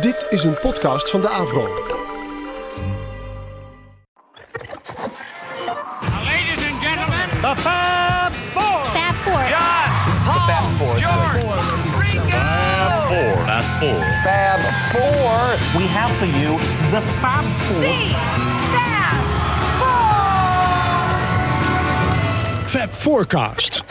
Dit is een podcast van de Avro. Ladies and gentlemen, The Fab Four. Fab Four. John, Paul, Fab Four. George, Ringo. Fab Four. Fab Four. We have for you the Fab Four. Fab Forecast.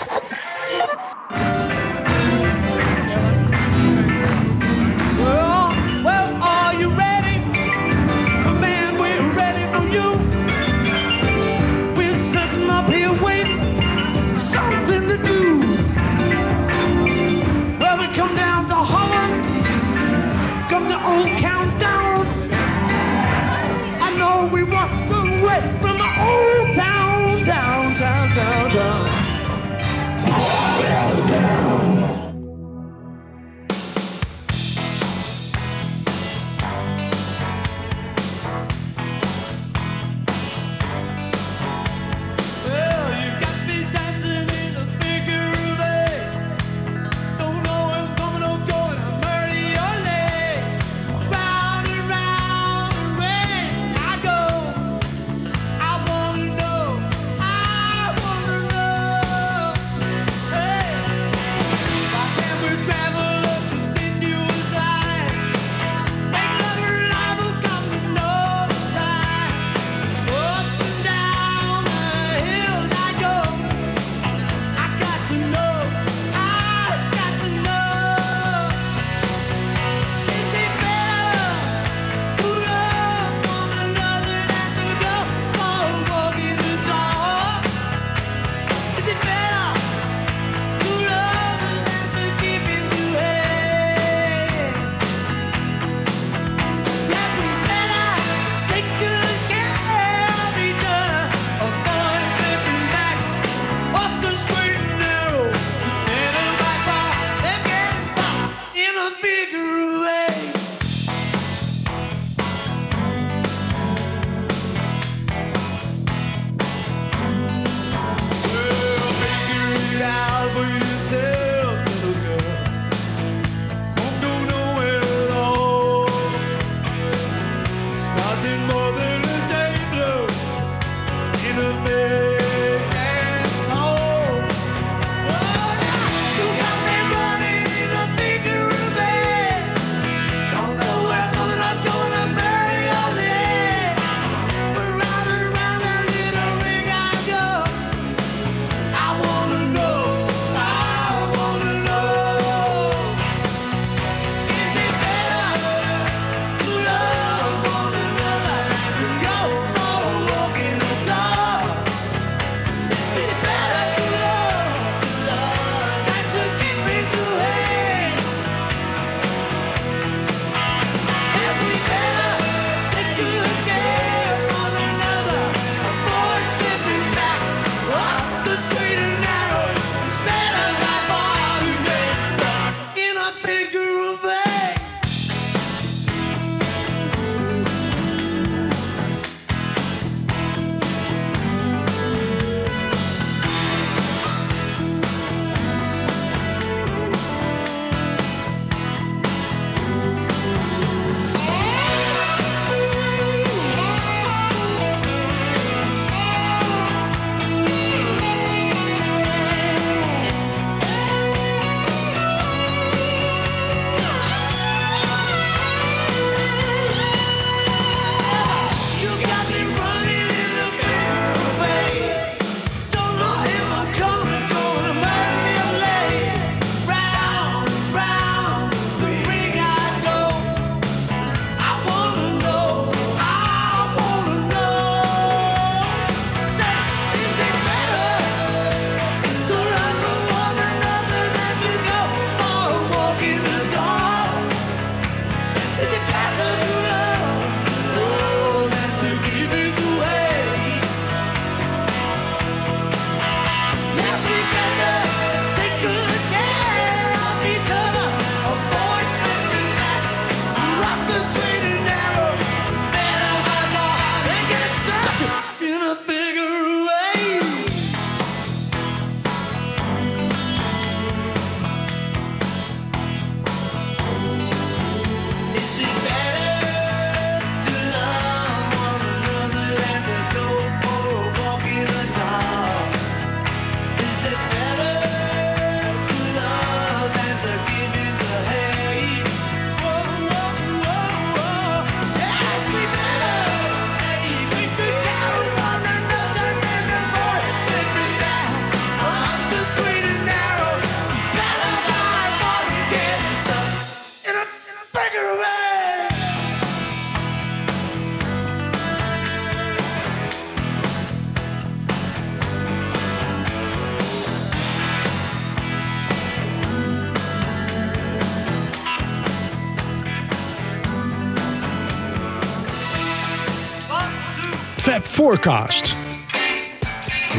Forecast.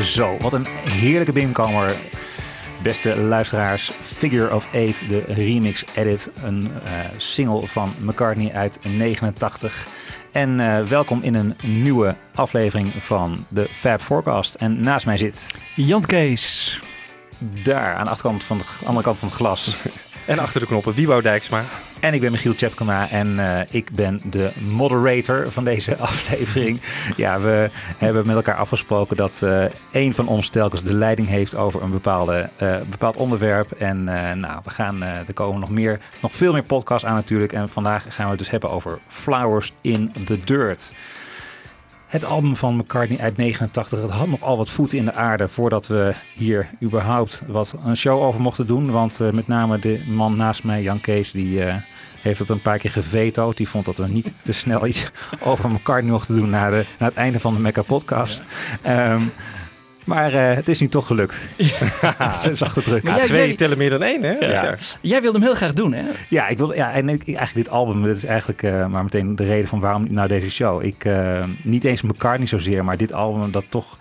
Zo, wat een heerlijke binnenkomer. Beste luisteraars, Figure of Eight, de remix edit. Een eh, single van McCartney uit 89. En eh, welkom in een nieuwe aflevering van de Fab Forecast. En naast mij zit Jan Kees. daar aan de achterkant van de andere kant van het glas. En achter de knoppen, Wiebo Dijksma. En ik ben Michiel Tjepkema en eh, ik ben de moderator van deze aflevering. Ja, we hebben met elkaar afgesproken dat eh een van ons telkens de leiding heeft over een bepaalde, eh, bepaald onderwerp. En nou, we gaan, er komen nog, meer, nog veel meer podcasts aan natuurlijk. En vandaag gaan we het dus hebben over Flowers in the Dirt. Het album van McCartney uit 89, het had nog al wat voeten in de aarde voordat we hier überhaupt wat een show over mochten doen. Want met name de man naast mij, Jan Kees, die heeft het een paar keer gevetood. Die vond dat we niet te snel iets over McCartney mochten doen na, de, na het einde van de Mecca podcast. Ehm, maar eh, het is nu toch gelukt. Zag druk. Maar Ja, jij- twee jij- tellen meer dan één, hè? Ja. Ja. Jij wilde hem heel graag doen, hè? Ja, ik wil, ja, en ik, eigenlijk dit album, dat is eigenlijk eh, maar meteen de reden van waarom nou deze show. Ik, eh, niet eens McCartney zozeer, maar dit album dat toch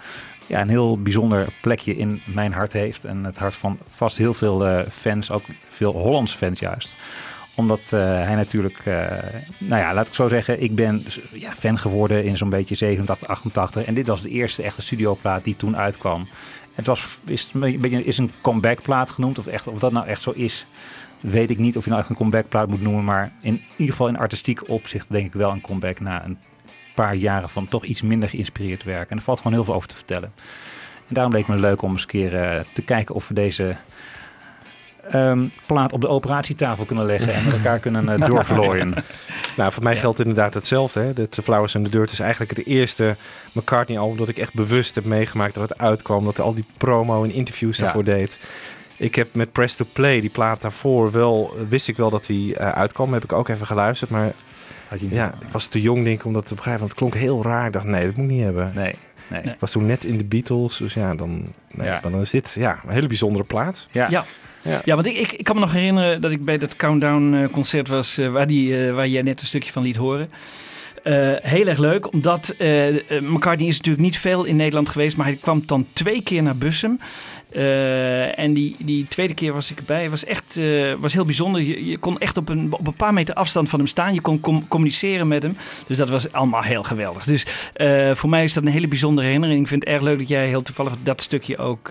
ja, een heel bijzonder plekje in mijn hart heeft. En het hart van vast heel veel eh, fans, ook veel Hollandse fans juist. Omdat eh, hij natuurlijk, eh, nou ja, laat ik zo zeggen, ik ben ja, fan geworden in zo'n beetje 87, 88. En dit was de eerste echte studioplaat die toen uitkwam. Het was, is, een beetje, is een comebackplaat genoemd, of, echt, of dat nou echt zo is weet ik niet of je nou echt een comebackplaat moet noemen. Maar in ieder geval in artistiek opzicht denk ik wel een comeback na een paar jaren van toch iets minder geïnspireerd werk. En er valt gewoon heel veel over te vertellen. En daarom leek me leuk om eens een keer eh, te kijken of we deze ehm, plaat op de operatietafel kunnen leggen en met elkaar kunnen uh, doorvlooien. Nou, voor mij geldt inderdaad hetzelfde. Hè? Dat Flowers in the Dirt is eigenlijk het eerste McCartney-album dat ik echt bewust heb meegemaakt dat het uitkwam. Dat hij al die promo en interviews Ja. daarvoor deed. Ik heb met Press to Play, die plaat daarvoor, wel, wist ik wel dat hij eh, uitkwam. Heb ik ook even geluisterd. Maar Had je niet- ja, ik was te jong denk ik om dat te begrijpen. Want het klonk heel raar. Ik dacht, nee, dat moet ik niet hebben. Nee, nee. Nee. Ik was toen net in de Beatles. Dus ja, dan, nee, Ja. dan is dit ja, een hele bijzondere plaat. Ja. Ja. Ja. Ja, want ik, ik, ik kan me nog herinneren dat ik bij dat Countdown eh, concert was, eh, waar, die, eh, waar jij net een stukje van liet horen. Heel erg leuk, omdat eh, McCartney is natuurlijk niet veel in Nederland geweest, maar hij kwam dan twee keer naar Bussum. Eh, en die, die tweede keer was ik erbij. was echt was heel bijzonder. Je, je kon echt op een, op een paar meter afstand van hem staan. Je kon com- communiceren met hem. Dus dat was allemaal heel geweldig. Dus voor mij is dat een hele bijzondere herinnering. Ik vind het erg leuk dat jij heel toevallig dat stukje ook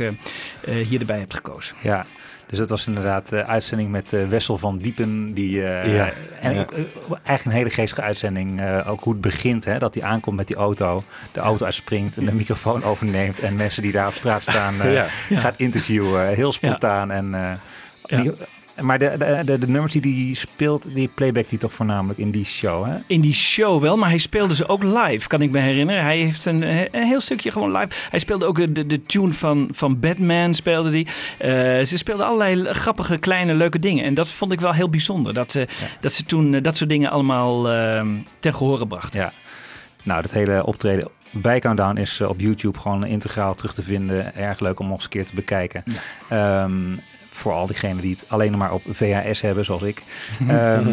hier erbij hebt gekozen. Ja, dus dat was inderdaad de uitzending met eh, Wessel van Diepen. Die, eh, Ja, en ja. ook, eh, eigenlijk een hele geestige uitzending. eh, ook hoe het begint, hè, dat hij aankomt met die auto. De auto uitspringt en de microfoon overneemt. En mensen die daar op straat staan eh, Ja. gaat interviewen. Heel spontaan. En, eh, die- maar de, de, de, de nummers die hij speelt, die playbackt hij toch voornamelijk in die show. Hè? In die show wel, maar hij speelde ze ook live, kan ik me herinneren. Hij heeft een, een heel stukje gewoon live. Hij speelde ook de, de tune van, van Batman, speelde die. Eh, ze speelden allerlei grappige, kleine, leuke dingen. En dat vond ik wel heel bijzonder. Dat, ze dat ze toen eh, dat soort dingen allemaal eh, ten gehore brachten. Ja. Nou, dat hele optreden bij Countdown is eh, op YouTube gewoon integraal terug te vinden. Erg leuk om nog eens een keer te bekijken. Ehm, voor al diegenen die het alleen maar op VHS hebben, zoals ik. Ehm,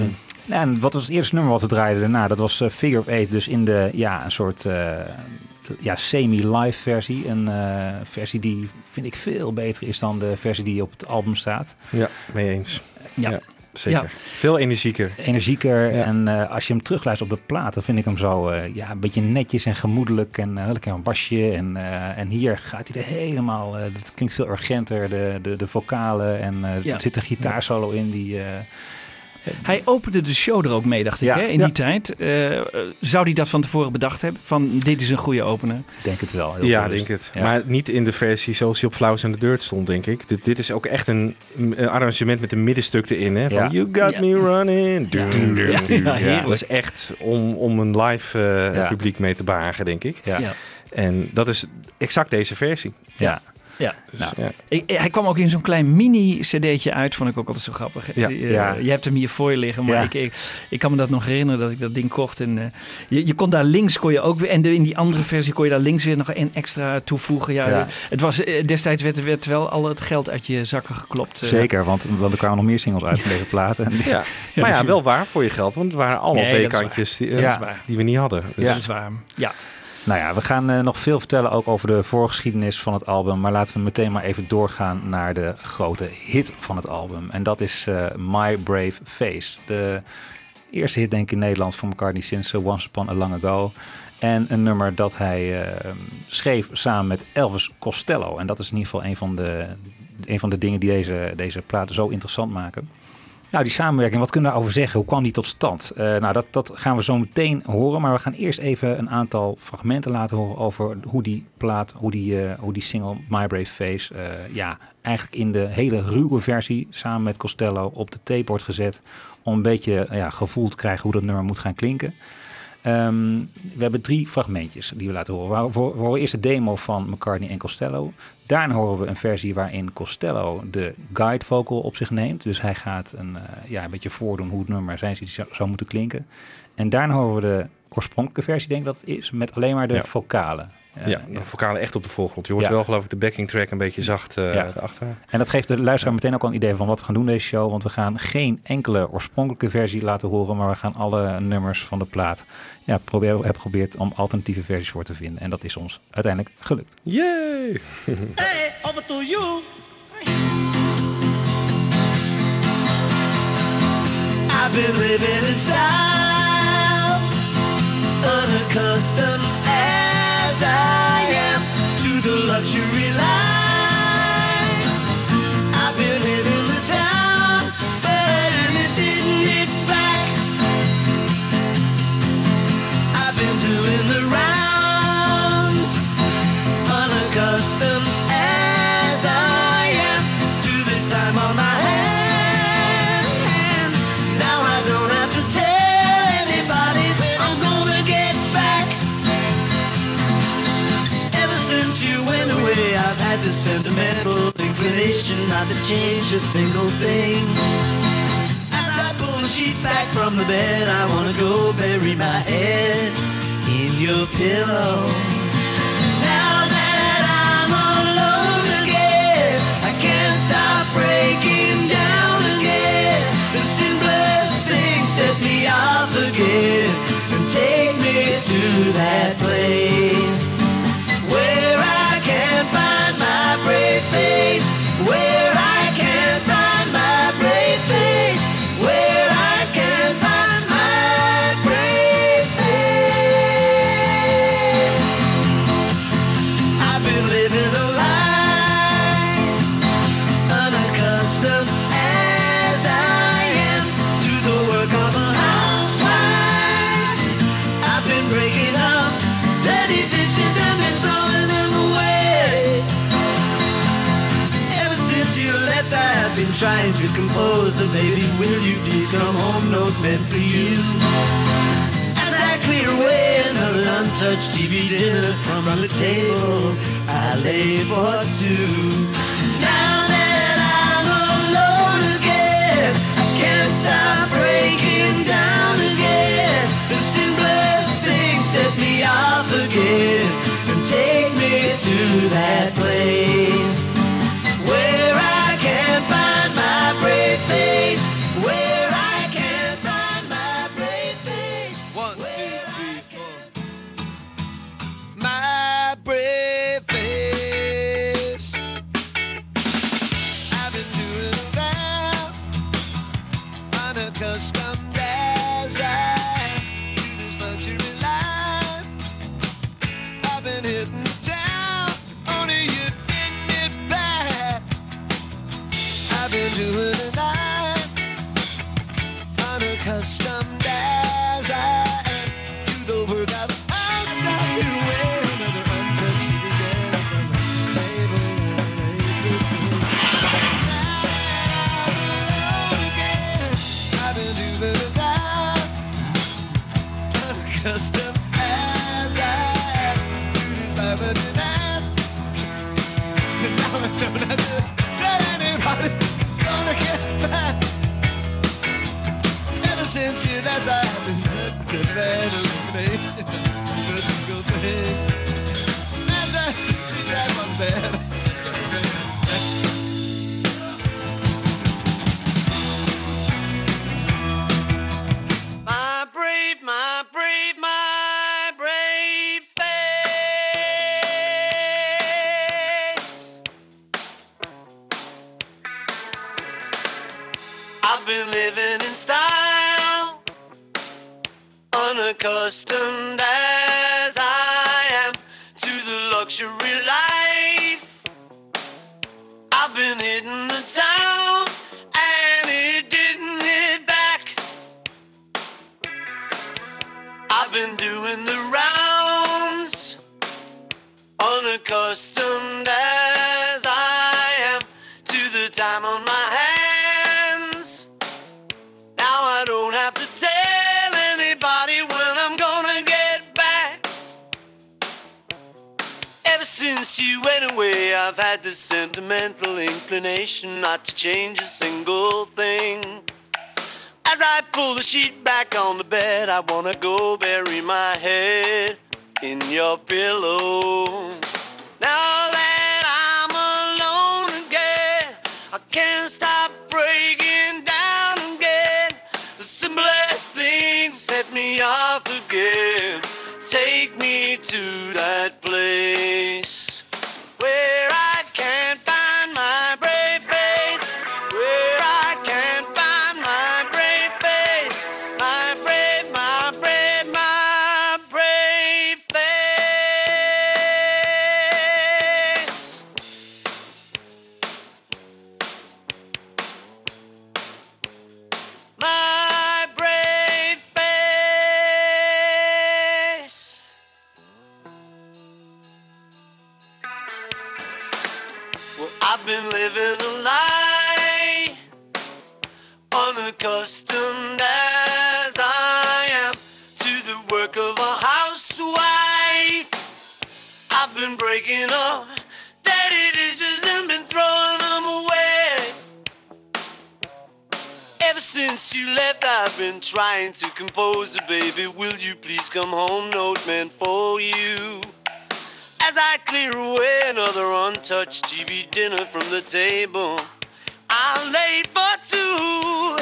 en wat was het eerste nummer wat we draaiden daarna? Dat was eh, Figure of Eight, dus in de, ja, een soort eh, ja, semi-live versie. Een eh, versie die, vind ik, veel beter is dan de versie die op het album staat. Ja, mee eens. Ja. Ja. Zeker. Ja. Veel energieker. energieker. Ja. En eh, als je hem terugluistert op de plaat, dan vind ik hem zo eh, ja, een beetje netjes en gemoedelijk. En uh, lekker een basje. En, en hier gaat hij er helemaal. het klinkt veel urgenter, de, de, de vocalen. En Ja. er zit een gitaarsolo in die. Hij opende de show er ook mee, dacht ik, Ja, hè, in ja. die tijd. Eh, zou hij dat van tevoren bedacht hebben? Van dit is een goede opener. ik denk het wel. heel Ja, denk het. Ja. Maar niet in de versie zoals hij op Flowers in the Dirt stond, denk ik. Dit, dit is ook echt een, een arrangement met een middenstuk erin. Hè? Van Ja. You got Ja. me running. Ja. Dun, dun, Ja, dun. ja, Ja, heerlijk. dat is echt om, om een live eh, Ja. publiek mee te behagen, denk ik. Ja. Ja. En dat is exact deze versie. Ja. Ja. Dus, Nou, ja. Ik- hij kwam ook in zo'n klein mini-cd'tje uit, vond ik ook altijd zo grappig. Ja. Eh, Ja. Je hebt hem hier voor je liggen, maar Ja. ik, ik, ik kan me dat nog herinneren dat ik dat ding kocht. En, eh, je, je kon daar links kon je ook weer, en de- in die andere versie kon je daar links weer nog een extra toevoegen. Ja, Ja. Het was, eh, destijds werd, werd wel al het geld uit je zakken geklopt. Zeker, want, want er kwamen nog meer singles uit van deze platen. Ja. maar ja, wel waar voor je geld, want het waren allemaal Nee, die, Ja. die we niet hadden. Dus- Dat is waar. Ja. Nou ja, we gaan eh, nog veel vertellen ook over de voorgeschiedenis van het album. Maar laten we meteen maar even doorgaan naar de grote hit van het album. En dat is eh, My Brave Face. De eerste hit denk ik in Nederland van McCartney sinds eh, Once Upon a Long Ago. En een nummer dat hij schreef samen met Elvis Costello. En dat is in ieder geval een van de, een van de dingen die deze, deze platen zo interessant maken. Nou, die samenwerking, wat kunnen we daarover zeggen? Hoe kwam die tot stand? Eh, nou, dat, dat gaan we zo meteen horen. Maar we gaan eerst even een aantal fragmenten laten horen over hoe die plaat, hoe die, eh, hoe die single My Brave Face, eh, ja, eigenlijk in de hele ruwe versie samen met Costello op de tape wordt gezet. Om een beetje ja, gevoel te krijgen hoe dat nummer moet gaan klinken. Ehm, we hebben drie fragmentjes die we laten horen. We horen- eerst de demo van McCartney en Costello. Daarna horen we een versie waarin Costello de guide vocal op zich neemt. Dus hij gaat een, eh, ja, een beetje voordoen hoe het nummer zijn zou, zou moeten klinken. En daarna horen we de oorspronkelijke versie, denk ik dat het is, met alleen maar de Ja. vocalen. Eh, Ja, de vocalen echt op de voorgrond. Je hoort Ja. wel geloof ik de backing track een beetje zacht eh Ja. erachter. En dat geeft de luisteraar meteen ook al een idee van wat we gaan doen deze show. Want we gaan geen enkele oorspronkelijke versie laten horen. Maar we gaan alle nummers van de plaat ja, proberen, hebben geprobeerd om alternatieve versies voor te vinden. En dat is ons uiteindelijk gelukt. Yay! Hey, over to you. I've been living in style, unaccustomed I am to the luxury not to change a single thing. As I pull the sheets back from the bed, I wanna go bury my head in your pillow. Now that I'm alone again, I can't stop breaking down again. The simplest thing set me off again and take me to that place meant for you. As I clear away another untouched TV dinner from the table, I lay for two. I wanna go bury my head in your pillow. Now that I'm alone again, I can't stop breaking down again. The simplest things set me off again. Take me to that place living a lie, unaccustomed as I am to the work of a housewife. I've been breaking up dirty dishes and been throwing them away. Ever since you left, I've been trying to compose a baby. Will you please come home? Note meant for you. As I clear away another untouched TV dinner from the table, I'm late for two.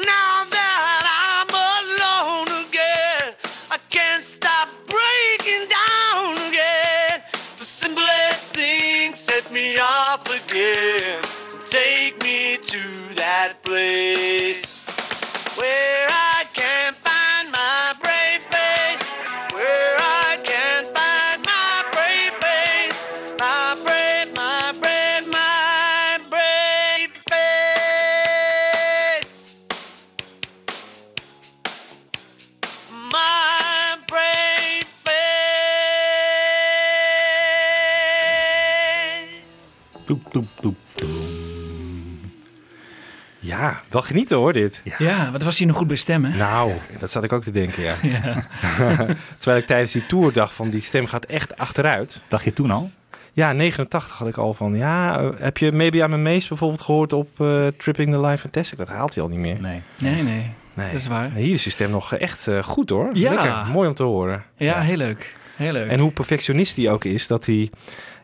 Now that wel genieten hoor dit. Ja, wat was hij nog goed bij stemmen? Nou, dat zat ik ook te denken, ja. Terwijl ik tijdens die tour dacht van die stem gaat echt achteruit. Dacht je toen al? Ja, 89 had ik al van. Ja, eh, heb je Maybe I'm a Maze bijvoorbeeld gehoord op eh, Tripping the Life Fantastic? Dat haalt hij al niet meer. Nee. Nee, nee. Nee. Dat is waar. Hier is je stem nog echt eh, goed hoor. Ja. Lekker, mooi om te horen. Ja, heel leuk. Heel leuk. En hoe perfectionist hij ook is, dat hij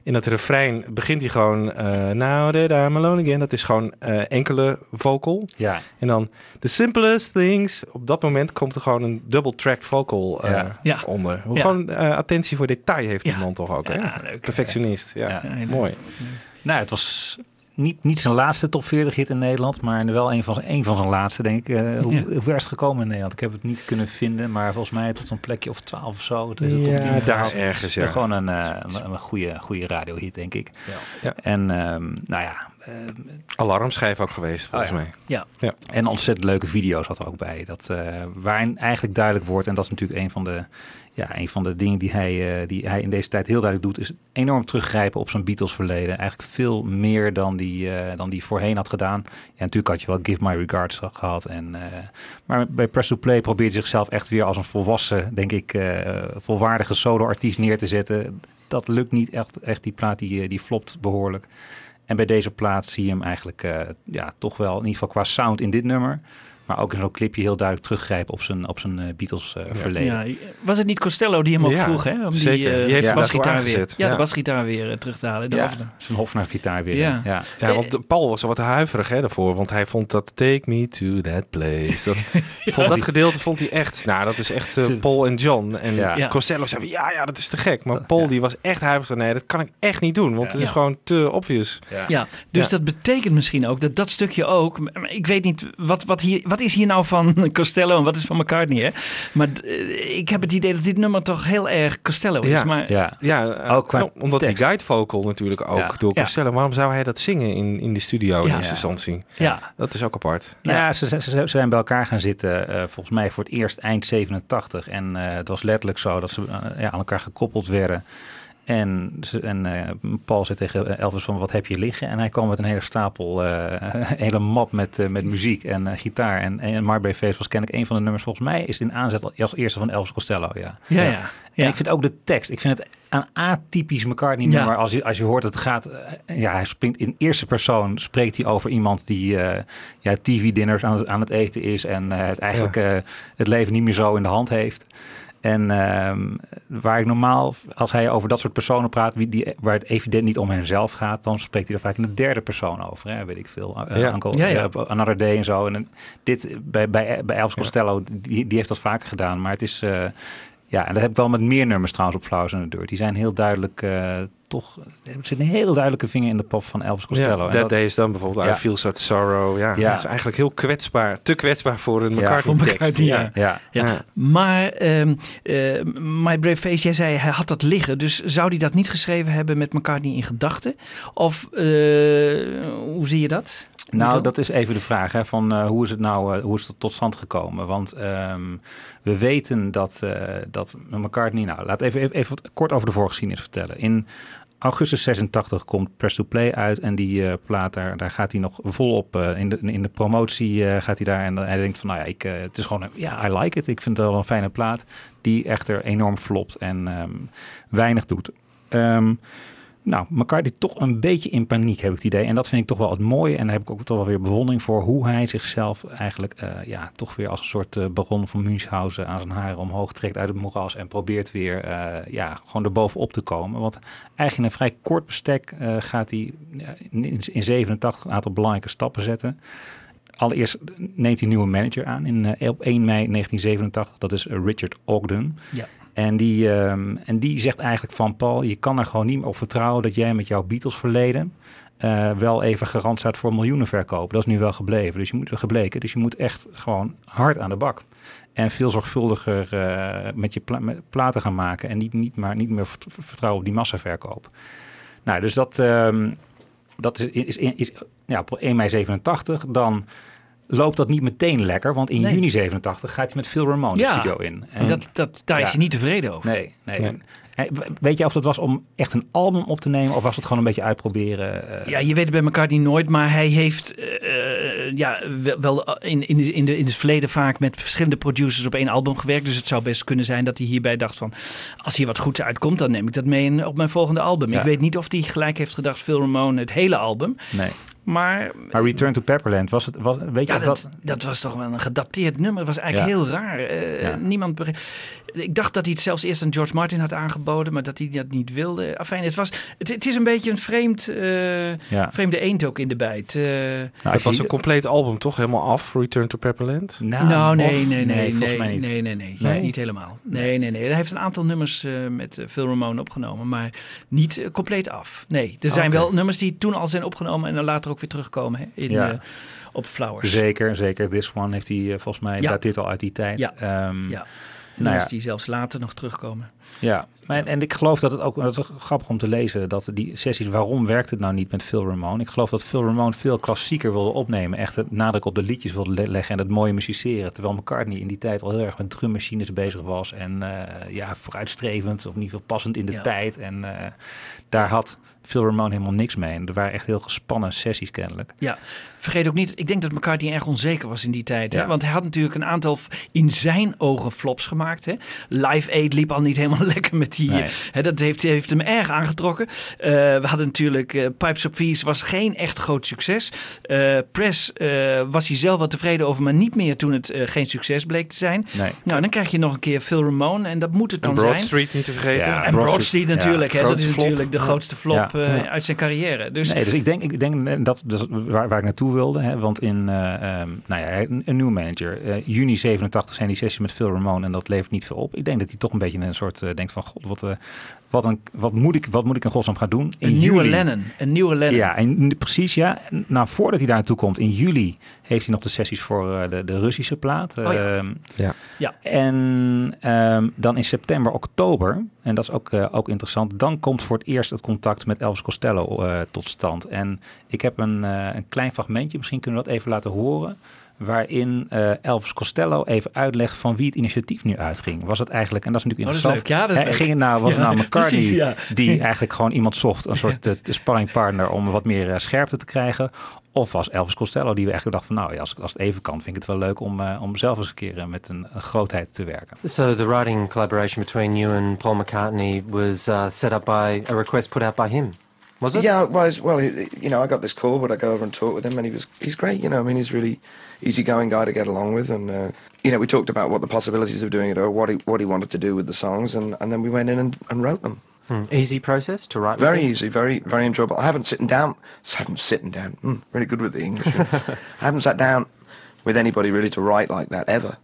in dat refrein begint hij gewoon eh Now that I'm alone again. Dat is gewoon eh, enkele vocal. Ja. En dan the simplest things. Op dat moment komt er gewoon een double tracked vocal eh, Ja. Ja. onder. Hoe Ja. gewoon eh, attentie voor detail heeft die Ja. man toch ook. Hè? Ja, leuk. Perfectionist. Ja, mooi. Nou, het was niet, niet zijn laatste top 40 hit in Nederland, maar wel een van, zijn- een van zijn laatste, denk ik. Eh, hoe, Ja. hoe ver is het gekomen in Nederland? Ik heb het niet kunnen vinden, maar volgens mij tot een plekje of 12 of zo. Het is een top 10 Ja, daar gehaald. ergens, ja. Gewoon een, eh, een, een goede, goede radiohit, denk ik. Ja. En ehm, nou ja, eh, Alarmschijf ook geweest, volgens Oh ja. mij. Ja. En ontzettend leuke video's had er ook bij. Dat, eh, waarin eigenlijk duidelijk wordt, en dat is natuurlijk een van de, ja, een van de dingen die hij, eh, die hij in deze tijd heel duidelijk doet, is enorm teruggrijpen op zijn Beatles verleden. Eigenlijk veel meer dan die, eh, dan die voorheen had gedaan. Ja, natuurlijk had je wel Give My Regards gehad. En, eh, maar bij Press to Play probeert hij zichzelf echt weer als een volwassen, denk ik, volwaardige solo-artiest neer te zetten. Dat lukt niet echt. Echt die plaat die, die flopt behoorlijk. En bij deze plaat zie je hem eigenlijk ja, toch wel, in ieder geval qua sound in dit nummer, Maar ook in zo'n clipje heel duidelijk teruggrijpen op zijn, op zijn eh, Beatles eh, verleden. Ja, was het niet Costello die hem ook Ja, vroeg, hè? Om zeker. die, eh, Die heeft basgitaar weer, ja, de basgitaar weer eh, terug te halen. De Ja, Hofner. zijn Hofnar gitaar weer. Ja. Ja. Ja, want de- Paul was er wat huiverig hè, daarvoor. Want hij vond dat Take Me To That Place. Dat, vond, dat gedeelte vond hij echt... Nou, dat is echt eh, Paul en John. En Ja. Ja. Costello zei van, ja, ja, dat is te gek. Maar Paul ja. die was echt huiverig. van, Nee, dat kan ik echt niet doen. Want het is Ja. gewoon te obvious. Ja, dus Ja. dat betekent misschien ook dat dat stukje ook. Ik weet niet, wat, wat, hier, wat is hier nou van Costello en wat is van McCartney? Hè? Maar eh, ik heb het idee dat dit nummer toch heel erg Costello is. Ja. Maar Ja. Ja, eh, Ook qua nou, omdat die guide vocal natuurlijk ook Ja. door Ja. Costello. Waarom zou hij dat zingen in, in de studio in Ja. eerste Ja. instantie? ja, Dat is ook apart. Nou ja, ze, ze, ze zijn bij elkaar gaan zitten, eh, volgens mij voor het eerst eind 87. En eh, het was letterlijk zo dat ze eh, ja, aan elkaar gekoppeld werden. En, en eh, Paul zei tegen Elvis van, wat heb je liggen? En hij kwam met een hele stapel, eh, een hele map met, eh, met muziek en eh, gitaar. En, en Marbury Face was kennelijk een van de nummers, volgens mij is het in aanzet als eerste van Elvis Costello, ja. ja, ja. En ik vind ook de tekst. Ik vind het een atypisch McCartney nummer. Ja. Als, je, als je hoort dat het gaat. eh, Ja, hij springt in eerste persoon. Spreekt hij over iemand die eh, ja, TV-dinners aan, het- aan het eten is. En eh, het eigenlijk eh, het leven niet meer zo in de hand heeft. En ehm, waar ik normaal, als hij over dat soort personen praat, wie die, waar het evident niet om henzelf gaat, dan spreekt hij er vaak in de derde persoon over. Hè? Weet ik veel. Uh, Ja. Uncle, Ja, ja. eh, Another Day en zo. En eh, dit bij, bij, bij Elvis Costello, die, die heeft dat vaker gedaan. Maar het is. Ja, en dat heb ik wel met meer nummers trouwens op Flowers in the Dirt. Die zijn heel duidelijk, eh, toch, er zit een heel duidelijke vinger in de pop van Elvis Costello. Ja, En dat- Day is dan bijvoorbeeld Ja. I Feel Such Sorrow. Ja, Ja. dat is eigenlijk heel kwetsbaar. Te kwetsbaar voor een Ja, McCartney voor tekst. McCartney, ja. ja, Ja. Ja. Maar ehm eh, My Brave Face, jij zei hij had dat liggen. Dus zou hij dat niet geschreven hebben met McCartney in gedachten? Of eh, hoe zie je dat? Nou, dat is even de vraag hè, van eh, hoe is het nou eh, hoe is het tot stand gekomen? Want ehm, we weten dat, eh dat McCartney, nou laat even, even, even wat kort over de voorgeschiedenis vertellen. In augustus 86 komt Press to Play uit en die plaat daar, daar gaat hij nog volop in, de, in de promotie gaat hij daar en hij denkt van nou ja, ik, het is gewoon een- ja, I like it. Ik vind het wel een fijne plaat die echter enorm flopt en ehm, weinig doet. Ehm, nou, McCartney toch een beetje in paniek, heb ik het idee. En dat vind ik toch wel het mooie. En daar heb ik ook toch wel weer bewondering voor hoe hij zichzelf eigenlijk eh, ja, toch weer als een soort eh, baron van Münchhausen aan zijn haren omhoog trekt uit het moeras. En probeert weer eh, ja, gewoon erbovenop te komen. Want eigenlijk in een vrij kort bestek gaat hij in, in 87 een aantal belangrijke stappen zetten. Allereerst neemt hij een nieuwe manager aan in, op 1 mei 1987. Dat is Richard Ogden. Ja. En die, ehm, en die zegt eigenlijk van Paul, je kan er gewoon niet meer op vertrouwen dat jij met jouw Beatles verleden eh, wel even garant staat voor miljoenen verkopen. Dat is nu wel gebleven. Dus je moet, gebleken. Dus je moet echt gewoon hard aan de bak. En veel zorgvuldiger eh, met je platen gaan maken. En niet, niet, maar, niet meer vert- vertrouwen op die massaverkoop. Nou, dus dat, ehm, dat is, is, is, is ja, op 1 mei 87. Dan loopt dat niet meteen lekker. Want in Nee. juni 87 gaat hij met Phil Ramone de Ja. studio in. En dat, dat, daar is hij niet tevreden over. Nee, nee. Nee. Weet je of dat was om echt een album op te nemen of was het gewoon een beetje uitproberen? eh? Ja, je weet het bij McCartney nooit, maar hij heeft eh, eh, ja, wel- in, in, de- in, de, in het verleden vaak met verschillende producers op één album gewerkt. Dus het zou best kunnen zijn dat hij hierbij dacht van, als hier wat goeds uitkomt, dan neem ik dat mee in, op mijn volgende album. Ja. Ik weet niet of hij gelijk heeft gedacht, Phil Ramone, het hele album. Nee. Maar Maar Return to Pepperland, was het, was, weet je ja, of dat, dat... dat was toch wel een gedateerd nummer. Het was eigenlijk heel raar. Eh, Ja. Niemand begreep- Ik dacht dat hij het zelfs eerst aan George Martin had aangeboden, maar dat hij dat niet wilde. Afijn, het, was, het, het is een beetje een vreemd, eh, Ja. vreemde eend ook in de bijt. Eh, Nou, Het was je- een compleet album toch? Helemaal af, Return to Pepperland? Nou, nou, of- nee, nee, nee, volgens nee, mij niet. nee, nee, nee, Nee? niet helemaal. Nee, nee, nee. Hij heeft een aantal nummers eh, met Phil Ramone opgenomen, maar niet compleet af. Nee, er zijn wel nummers die toen al zijn opgenomen en dan later ook weer terugkomen hè, in, Ja. eh, op Flowers. Zeker, zeker. This One heeft hij eh, volgens mij, Ja. dateert al uit die tijd. Ja. Ehm, Ja. Nou ja. die zelfs later nog terugkomen. Ja, maar, en ik geloof dat het ook, dat is grappig om te lezen, dat die sessies, waarom werkt het nou niet met Phil Ramone? Ik geloof dat Phil Ramone veel klassieker wilde opnemen, echt het nadruk op de liedjes wilde le- leggen en het mooie musiceren. Terwijl McCartney in die tijd al heel erg met drummachines bezig was en eh, ja, vooruitstrevend, of in ieder geval passend in de Ja. tijd. En eh, daar had Phil Ramone helemaal niks mee. En er waren echt heel gespannen sessies kennelijk. Ja, vergeet ook niet, ik denk dat McCartney erg onzeker was in die tijd. Hè? Want hij had natuurlijk een aantal in zijn ogen flops gemaakt. Hè? Live Aid liep al niet helemaal lekker met Nee. hè, dat heeft, heeft hem erg aangetrokken. Eh, we hadden natuurlijk eh, Pipes of Peace was geen echt groot succes. Eh, Press eh, was hij zelf wel tevreden over, maar niet meer toen het eh, geen succes bleek te zijn. Nee. Nou, dan krijg je nog een keer Phil Ramone en dat moet het En dan Broad zijn. Street niet te vergeten. Ja, En Broad Broad Street, Street natuurlijk, hè, dat is flop. natuurlijk de grootste flop Ja. uit zijn carrière. Dus Nee, dus ik denk, ik denk dat, dat waar, waar ik naartoe wilde. Hè, want in eh, ehm, nou ja, een, een nieuwe manager. juni 87 zijn die sessies met Phil Ramone en dat levert niet veel op. Ik denk dat hij toch een beetje een soort denkt van god, wat, eh, wat, een, wat, moet ik, wat moet ik in godsnaam gaan doen? In een nieuwe juli- Lennon. Een nieuwe Lennon. Ja, en precies ja. Nou, voordat hij daar naartoe komt, in juli heeft hij nog de sessies voor eh, de, de Russische plaat. Oh ja. Ehm, Ja. Ja. En ehm, dan in september, oktober, en dat is ook, eh, ook interessant, dan komt voor het eerst het contact met Elvis Costello eh, tot stand. En ik heb een, eh, een klein fragmentje, misschien kunnen we dat even laten horen, waarin eh, Elvis Costello even uitlegt van wie het initiatief nu uitging. Was het eigenlijk, en dat is natuurlijk Oh, dat is interessant, leuk. Ja, dat is ging het nou, was het nou McCartney precies, ja. die eigenlijk gewoon iemand zocht, een soort eh, sparringpartner om wat meer eh, scherpte te krijgen? Of was Elvis Costello die we eigenlijk dacht van nou ja, als, als het even kan, vind ik het wel leuk om, eh, om zelf eens een keer met een, een grootheid te werken. So the writing collaboration between you and Paul McCartney was uh, set up by a request put out by him, was it? Yeah, it was. Well, you know, I got this call, but I go over and talk with him, and he was he's great. You know, I mean, he's really easygoing guy to get along with, and uh, you know, we talked about what the possibilities of doing it are, what he what he wanted to do with the songs, and, and then we went in and, and wrote them. Hmm. Easy process to write. Very easy, very very enjoyable. I haven't sitting down. I haven't sitting down. Mm, really good with the English. I haven't sat down with anybody really to write like that ever.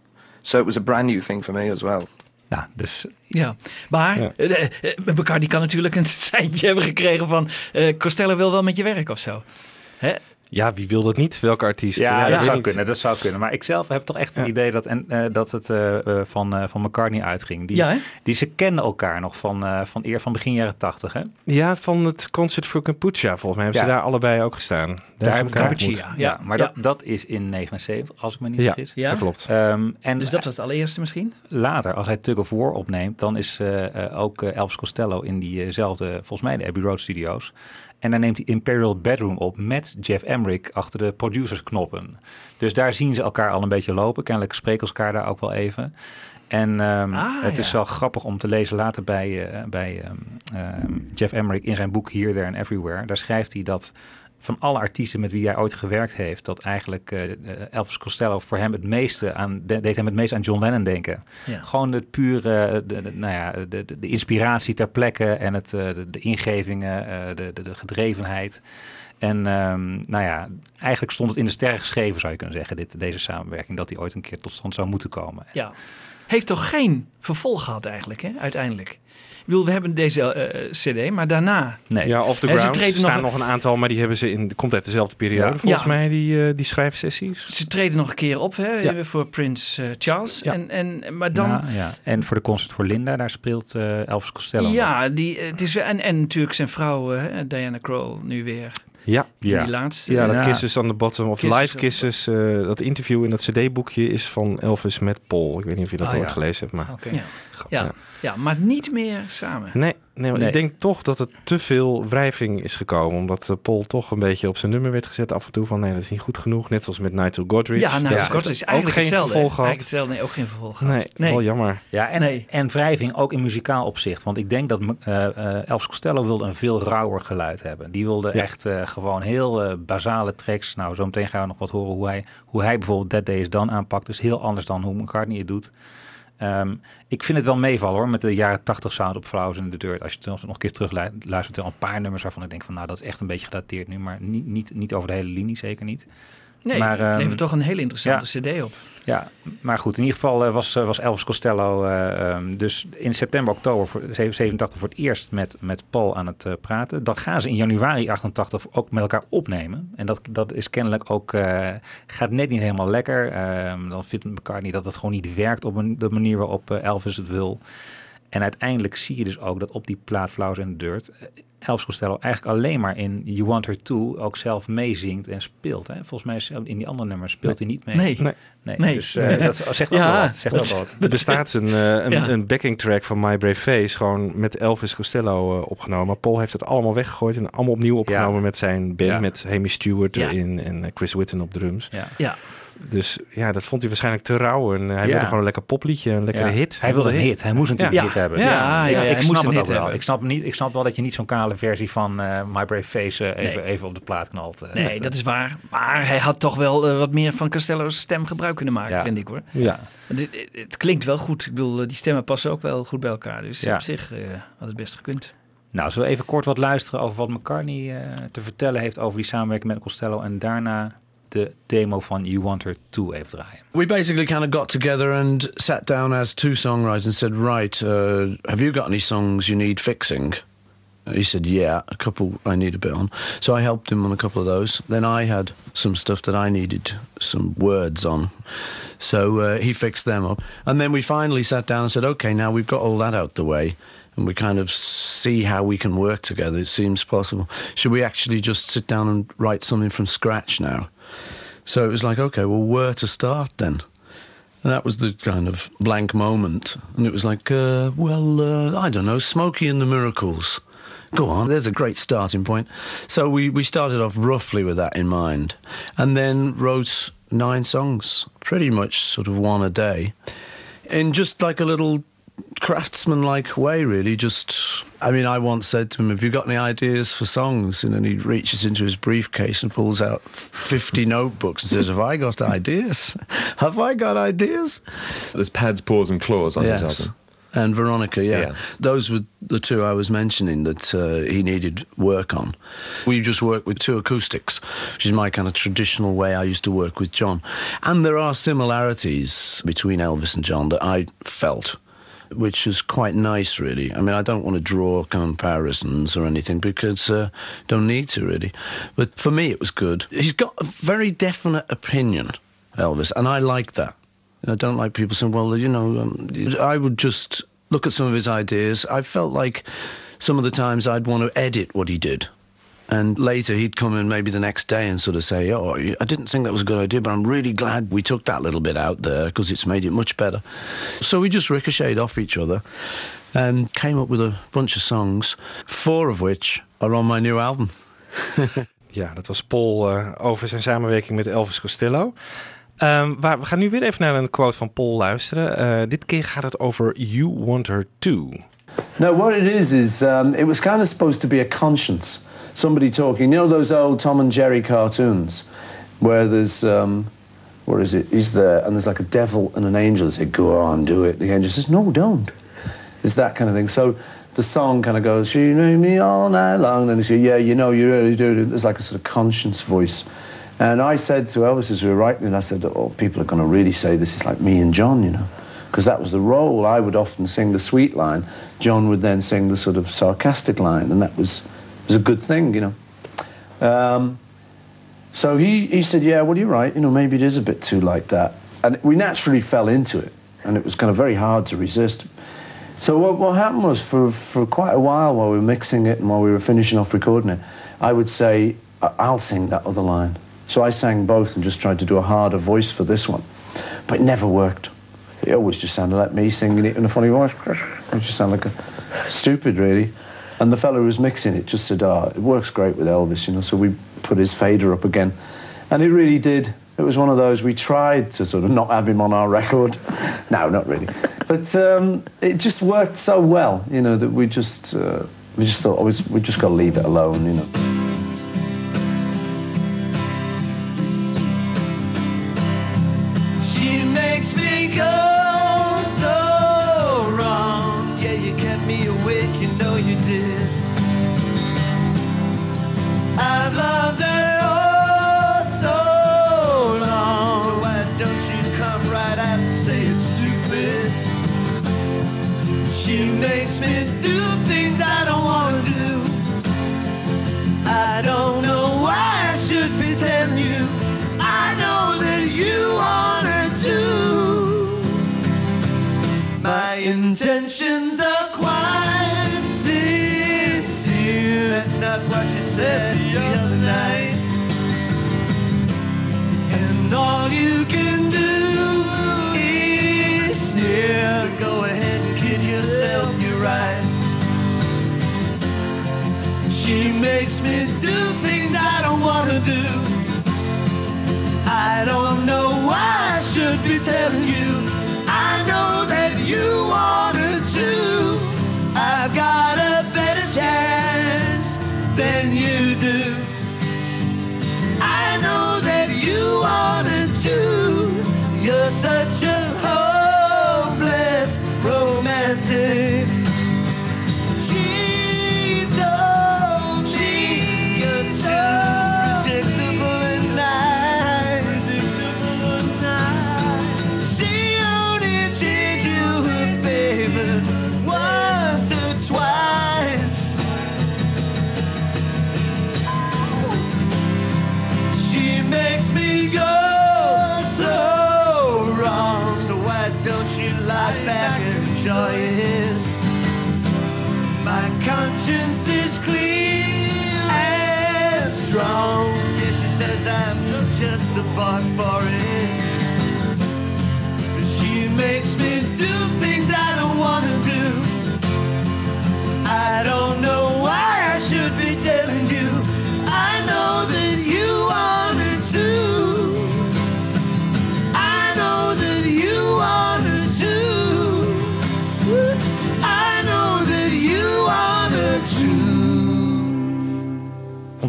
So it was a brand new thing for me as well. Nou, dus Ja, maar Ja. eh, kan natuurlijk een seintje hebben gekregen van eh, Costello wil wel met je werk of zo. Hè? Ja, wie wil dat niet? Welke artiest? Ja, dat zou niet. kunnen, dat zou kunnen. Maar ik zelf heb toch echt een Ja. idee dat, en, eh, dat het eh, eh, van, eh, van McCartney uitging. Die, Ja, die ze kennen elkaar nog van, eh, van eer van begin jaren tachtig. Hè? Ja, van het Concert for Kampuchea. Volgens mij hebben Ja. ze daar allebei ook gestaan. Daar, Daar hebben ontmoet. Ja, maar ja. Dat, dat is in 79, als ik me niet Ja, vergis. Ja? dat klopt. Ehm, en Dus dat was het allereerste misschien? later, als hij Tug of War opneemt, dan is eh, eh, ook Elvis Costello in diezelfde, volgens mij de Abbey Road Studios. En dan neemt hij Imperial Bedroom op met Jeff Emmerich achter de producersknoppen. Dus daar zien ze elkaar al een beetje lopen. Kennelijk spreken ze elkaar daar ook wel even. En ehm, Ah, het is wel grappig om te lezen later bij, eh, bij ehm, ehm, Jeff Emmerich in zijn boek Here, There and Everywhere. Daar schrijft hij dat van alle artiesten met wie hij ooit gewerkt heeft, dat eigenlijk eh, eh, Elvis Costello voor hem het meeste aan, de- deed hem het meest aan John Lennon denken. Ja. Gewoon het pure, de, de- nou ja, de, de, inspiratie ter plekke en het, eh, de, de ingevingen, eh, de, de, de gedrevenheid. En ehm, nou ja, eigenlijk stond het in de sterren geschreven, zou je kunnen zeggen, dit, deze samenwerking, dat die ooit een keer tot stand zou moeten komen. Ja. Heeft toch geen vervolg gehad eigenlijk, hè? uiteindelijk? Ik bedoel, we hebben deze eh, cd, maar daarna... Nee. Ja, Off the En ze Ground. Er treden staan nog- nog een aantal, maar die hebben ze in... komt uit dezelfde periode, Ja. volgens Ja. mij, die, eh, die schrijfsessies. Ze treden nog een keer op hè, Ja. voor Prins eh, Charles. Ja. En, en, maar dan... Ja. En voor de concert voor Linda, daar speelt eh, Elvis Costello. Ja, die, het is, en, en natuurlijk zijn vrouw, Diana Krall, nu weer. Ja, Ja. Die laatste. ja dat Ja. Kisses on the Bottom of Kisses Live Kisses. eh, dat interview in dat cd-boekje is van Elvis met Paul. Ik weet niet of je dat Ah, ooit ja. gelezen hebt, maar... Ja. Ja. Ja. maar niet meer samen. Nee, nee, maar Nee. ik denk toch dat er te veel wrijving is gekomen. Omdat eh, Paul toch een beetje op zijn nummer werd gezet af en toe. Van nee, dat is niet goed genoeg. Net als met Nigel Godrich. Ja, nou, Dat Scott heeft is ook eigenlijk geen hetzelfde. vervolg gehad. Eigenlijk hetzelfde, nee, ook geen vervolg gehad. Nee, wel jammer. Ja, en, Nee. en wrijving ook in muzikaal opzicht. Want ik denk dat eh eh, Elvis Costello wilde een veel rauwer geluid hebben. Die wilde Ja. echt eh, gewoon heel basale tracks. Nou, zo meteen gaan we nog wat horen hoe hij, hoe hij bijvoorbeeld That Day Is Done aanpakt. Dus heel anders dan hoe McCartney het doet. Ehm, ik vind het wel meevallen hoor, met de jaren 80 sound op Flowers in the Dirt. Als je het nog een keer terug luistert, wel een paar nummers waarvan ik denk van nou, dat is echt een beetje gedateerd nu. Maar niet, niet, niet over de hele linie, zeker niet. Nee, Maar, het ehm, levert toch een hele interessante cd op. Ja, maar goed, in ieder geval eh, was, eh, was Elvis Costello eh, ehm, dus in september, oktober voor 87 voor het eerst met, met Paul aan het praten. Dan gaan ze in januari 88 ook met elkaar opnemen. En dat, dat is kennelijk ook, gaat net niet helemaal lekker. Ehm, dan vindt McCartney dat het gewoon niet werkt op een, de manier waarop Elvis het wil. En uiteindelijk zie je dus ook dat op die plaat Flowers in the Dirt... Elvis Costello eigenlijk alleen maar in You Want Her To ook zelf meezingt en speelt. Hè? Volgens mij is in die andere nummers speelt hij niet mee. Nee. Nee. Nee, Nee. dus eh, dat zegt ook Ja, wel wat. Zegt ook wat. Er bestaat een, eh, een, Ja. een backing track van My Brave Face. Gewoon met Elvis Costello eh, opgenomen. Maar Paul heeft het allemaal weggegooid. En allemaal opnieuw opgenomen met zijn band. Ja. Met Hamish Stewart Ja. erin. En Chris Whitten op drums. Ja. Dus ja, dat vond hij waarschijnlijk te rauw. En hij wilde gewoon een lekker popliedje, een lekkere hit. Hij wilde een hit. Hij moest natuurlijk een hit hebben. Ja, ik, snap het ook wel. Ik snap, niet, ik snap wel dat je niet zo'n kale versie van eh, My Brave Face eh, even, op de plaat knalt. eh. Nee, dat is waar. Maar hij had toch wel wat meer van Costello's stem gebruik kunnen maken, vind ik hoor. Ja. Het, klinkt wel goed. Ik bedoel, die stemmen passen ook wel goed bij elkaar. Dus op zich had het best gekund. Nou, zullen we even kort wat luisteren over wat McCartney te vertellen heeft over die samenwerking met Costello en daarna de demo van You Want Her To even draaien. We basically kind of got together and sat down as two songwriters and said, Right, uh, have you got any songs you need fixing? He said, Yeah, a couple I need a bit on. So I helped him on a couple of those. Then I had some stuff that I needed some words on. So uh, he fixed them up. And then we finally sat down and said, Okay, now we've got all that out the way. And we kind of see how we can work together. It seems possible. Should we actually just sit down and write something from scratch now? So it was like, okay, well, where to start then? And that was the kind of blank moment. And it was like, uh, well, uh, I don't know, Smokey and the Miracles. Go on, there's a great starting point. So we, we started off roughly with that in mind. And then wrote nine songs, pretty much sort of one a day. In just like a little craftsman like way, really. Just, I mean, I once said to him, Have you got any ideas for songs? And then he reaches into his briefcase and pulls out 50 notebooks and says, Have I got ideas? Have I got ideas? There's pads, paws, and claws on his album. And Veronica, yeah. Yeah. Those were the two I was mentioning that uh, he needed work on. We just work with two acoustics, which is my kind of traditional way I used to work with John. And there are similarities between Elvis and John that I felt, which is quite nice, really. I mean, I don't want to draw comparisons or anything because uh, don't need to, really. But for me, it was good. He's got a very definite opinion, Elvis, and I like that. I don't like people saying, well, you know, um, I would just look at some of his ideas. I felt like some of the times I'd want to edit what he did. And later he'd come in maybe the next day and sort of say, oh, I didn't think that was a good idea, but I'm really glad we took that little bit out there because it's made it much better. So we just ricocheted off each other and came up with a bunch of songs, four of which are on my new album. Ja, dat was Paul eh, over zijn samenwerking met Elvis Costello. Ehm, waar, we gaan nu weer even naar een quote van Paul luisteren. Eh, dit keer gaat het over You Want Her Too. No, what it is is um, it was kind of supposed to be a conscience. Somebody talking. You know those old Tom and Jerry cartoons where there's um, what is it? He's there and there's like a devil and an angel. They say, "Go on, do it." The angel says, "No, don't." It's that kind of thing. So the song kind of goes, "She knew me all night long." Then they say, "Yeah, you know, you really do." There's like a sort of conscience voice. And I said to Elvis as we were writing it, I said, "Oh, people are going to really say this is like me and John, you know." because that was the role. I would often sing the sweet line. John would then sing the sort of sarcastic line, and that was was a good thing, you know. Um, so he, he said, "Yeah, well, you're right. You know, maybe it is a bit too like that." And we naturally fell into it, and it was kind of very hard to resist. So what, what happened was for, for quite a while while we were mixing it and while we were finishing off recording it, I would say, "I- "I'll sing that other line." So I sang both and just tried to do a harder voice for this one, but it never worked. It always just sounded like me singing it in a funny voice. It just sounded like a, stupid, really. And the fellow who was mixing it just said, "Ah, it works great with Elvis," you know. So we put his fader up again, and it really did. It was one of those we tried to sort of not have him on our record. no, not really, but um, it just worked so well, you know, that we just uh, we just thought, oh, we just got to leave it alone, you know. Said the other night. And all you can do is sneer. Go ahead and kid yourself, you're right. She makes me do things I don't want to do. I don't know why I should be telling you. I know that you wanted to. I've got You're such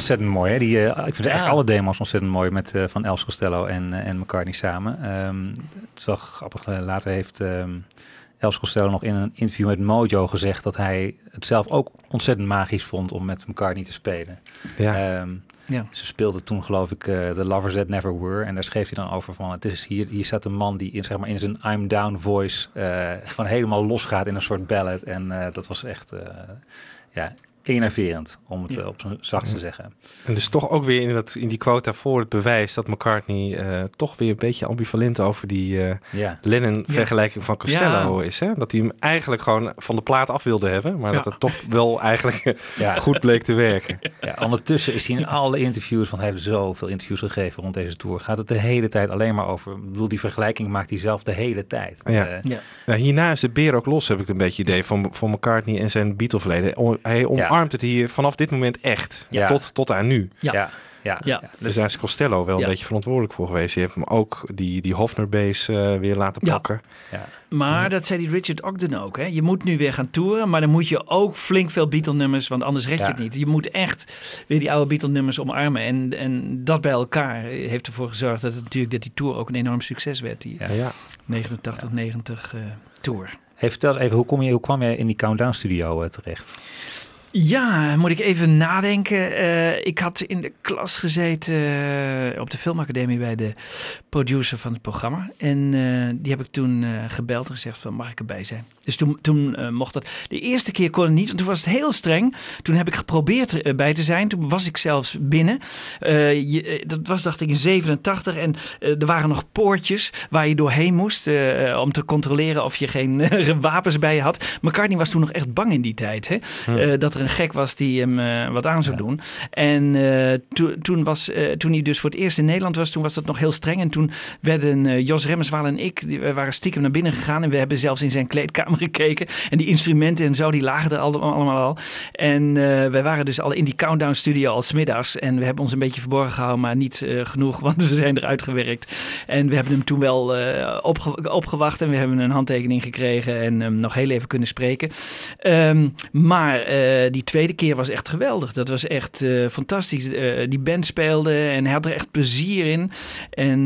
Ontzettend mooi, hè? Die, eh, ik vind eigenlijk alle demos ontzettend mooi met, eh, van Els Costello en, eh, en McCartney samen. Ehm, het is wel grappig, later heeft ehm, Els Costello nog in een interview met Mojo gezegd dat hij het zelf ook ontzettend magisch vond om met McCartney te spelen. Ja. Ehm, Ja. Ze speelde toen geloof ik eh, The Lovers That Never Were en daar schreef hij dan over van het is hier, hier staat een man die in, zeg maar, in zijn I'm Down voice eh, gewoon helemaal losgaat in een soort ballad en eh, dat was echt eh, ja, enerverend om het Ja. eh, op zijn zacht te zeggen. En dus toch ook weer in, dat, in die quote daarvoor het bewijs dat McCartney eh, toch weer een beetje ambivalent over die eh Ja. Lennon-vergelijking van Costello Ja. is. Hè? Dat hij hem eigenlijk gewoon van de plaat af wilde hebben, maar Ja. dat het toch wel eigenlijk Ja. goed bleek te werken. Ja, ondertussen is hij in alle interviews, want hij heeft zoveel interviews gegeven rond deze tour, gaat het de hele tijd alleen maar over. Ik bedoel, die vergelijking maakt hij zelf de hele tijd. Ja. Eh, Ja. Nou, hierna is de beer ook los, heb ik een beetje idee van, van McCartney en zijn Beatle-verleden. Hij omarmt het hier vanaf dit moment echt, Ja. tot, tot aan nu. ja. ja. Ja. Ja. Dus daar is Costello wel Ja. een beetje verantwoordelijk voor geweest. Je hebt hem ook die, die Hofner-base eh, weer laten pakken. Ja. Maar dat zei die Richard Ogden ook. Hè? Je moet nu weer gaan toeren, maar dan moet je ook flink veel Beatle-nummers, want anders red je Ja. het niet. Je moet echt weer die oude Beatle-nummers omarmen. En, en dat bij elkaar heeft ervoor gezorgd dat, het natuurlijk, dat die tour ook een enorm succes werd. Die Ja. Ja. 89, 90 eh, tour. Hey, vertel eens even, hoe, kom je, hoe kwam je in die Countdown Studio eh, terecht? Ja, moet ik even nadenken. Eh, ik had in de klas gezeten eh, op de filmacademie bij de producer van het programma. En eh, die heb ik toen gebeld en gezegd van mag ik erbij zijn. Dus toen, toen eh, mocht dat. De eerste keer kon het niet, want toen was het heel streng. Toen heb ik geprobeerd erbij te zijn. Toen was ik zelfs binnen. Eh, je, eh, dat was dacht ik in 87 en eh, er waren nog poortjes waar je doorheen moest eh, om te controleren of je geen eh, wapens bij je had. McCartney was toen nog echt bang in die tijd. Hè? Eh, dat er een gek was die hem eh, wat aan zou doen. En eh, toen, was, eh, toen hij dus voor het eerst in Nederland was, toen was dat nog heel streng. En toen werden eh, Jos Remmenswaal en ik, die, we waren stiekem naar binnen gegaan. En we hebben zelfs in zijn kleedkamer gekeken. En die instrumenten en zo, die lagen er al- allemaal al. En eh, wij waren dus al in die countdown studio al middags. En we hebben ons een beetje verborgen gehouden, maar niet eh, genoeg, want we zijn eruit gewerkt. En we hebben hem toen wel eh, opge- opgewacht en we hebben een handtekening gekregen en nog heel even kunnen spreken. Ehm, maar die tweede keer was echt geweldig. Dat was echt fantastisch. Die band speelde en hij had er echt plezier in. En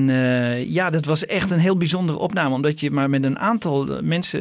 ja, dat was echt een heel bijzondere opname. Omdat je maar met een aantal mensen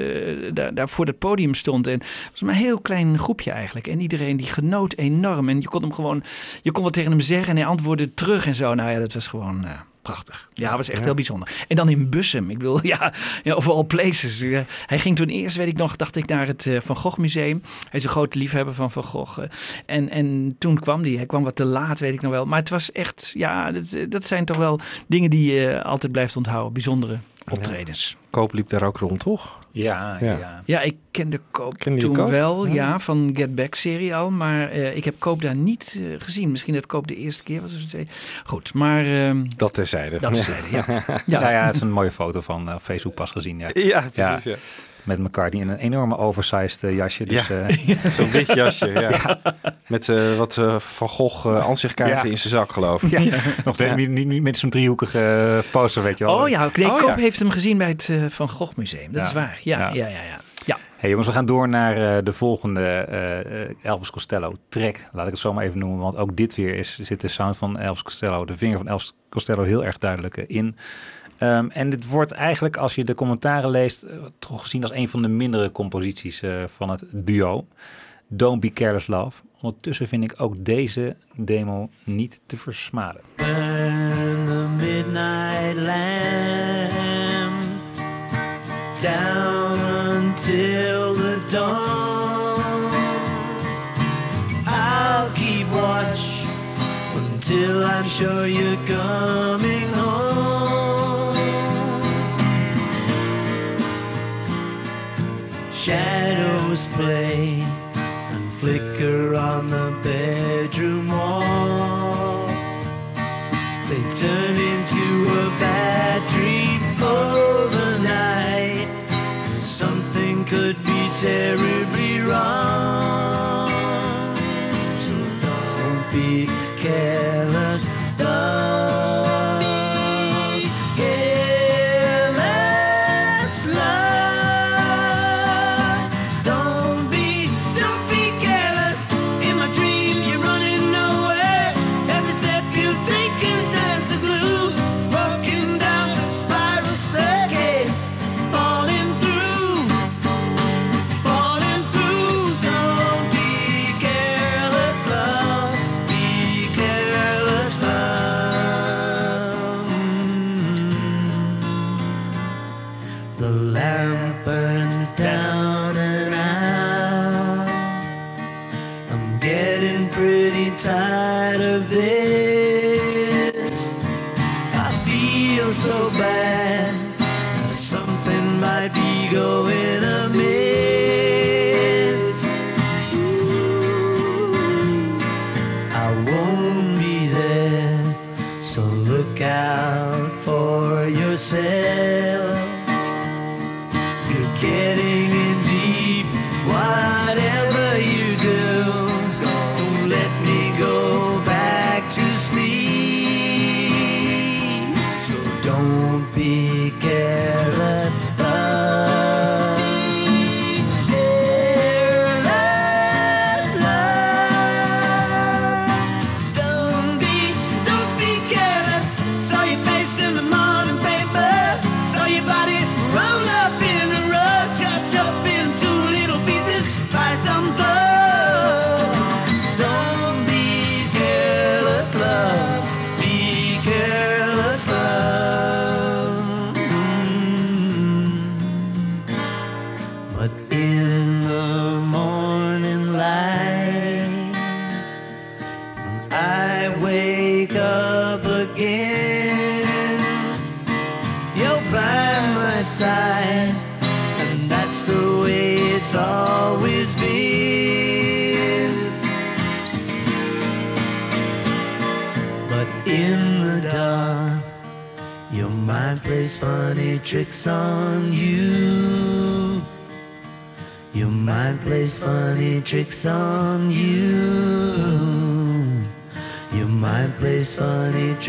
daar, daar voor het podium stond. En het was maar een heel klein groepje eigenlijk. En iedereen die genoot enorm. En je kon hem gewoon, je kon wat tegen hem zeggen en hij antwoordde terug en zo. Nou ja, dat was gewoon... eh, Prachtig. Ja, was echt Ja. heel bijzonder. En dan in Bussum. Ik bedoel, ja, ja of all places. Ja. Hij ging toen eerst, weet ik nog, dacht ik, naar het eh, Van Gogh Museum. Hij is een grote liefhebber van Van Gogh. eh. En, en toen kwam hij. Hij kwam wat te laat, weet ik nog wel. Maar het was echt, ja, dat, dat zijn toch wel dingen die je altijd blijft onthouden. Bijzondere optredens. Koop liep daar ook rond, toch? Ja, Ja. ja. Ja, ik kende Koop Kende toen Koop? wel, Ja. ja, van Get Back serie al. Maar eh, ik heb Koop daar niet eh, gezien. Misschien dat Koop de eerste keer was. Goed, maar... ehm, Dat terzijde. dat is ja. Ja. ja. Nou ja, het is een mooie foto van eh, op Facebook pas gezien. Ja. Ja, precies. Met McCartney in een enorme oversized eh, jasje. Dus, Ja. eh, Zo'n wit jasje, ja. Met eh, wat eh, Van Gogh eh ansichtkaarten Ja. in zijn zak, geloof ik. Ja, nog niet, niet, niet met zo'n driehoekige eh, poster, weet je wel. Oh ja, nee, Oh, Koop ja. heeft hem gezien bij het eh, Van Gogh Museum. Dat Ja. is waar. Ja, Ja. ja, ja, ja. ja. Hey jongens, we gaan door naar eh, de volgende Elvis Costello track. Laat ik het zo maar even noemen, want ook dit weer is, zit de sound van Elvis Costello, de vinger van Elvis Costello heel erg duidelijk in. Ehm, en dit wordt eigenlijk, als je de commentaren leest, eh, toch gezien als een van de mindere composities eh, van het duo. Don't Be Careless Love. Ondertussen vind ik ook deze demo niet te versmaden. The midnight down until the dawn. I'll keep watch until I'm sure you're coming. Shadows play and flicker on the bedroom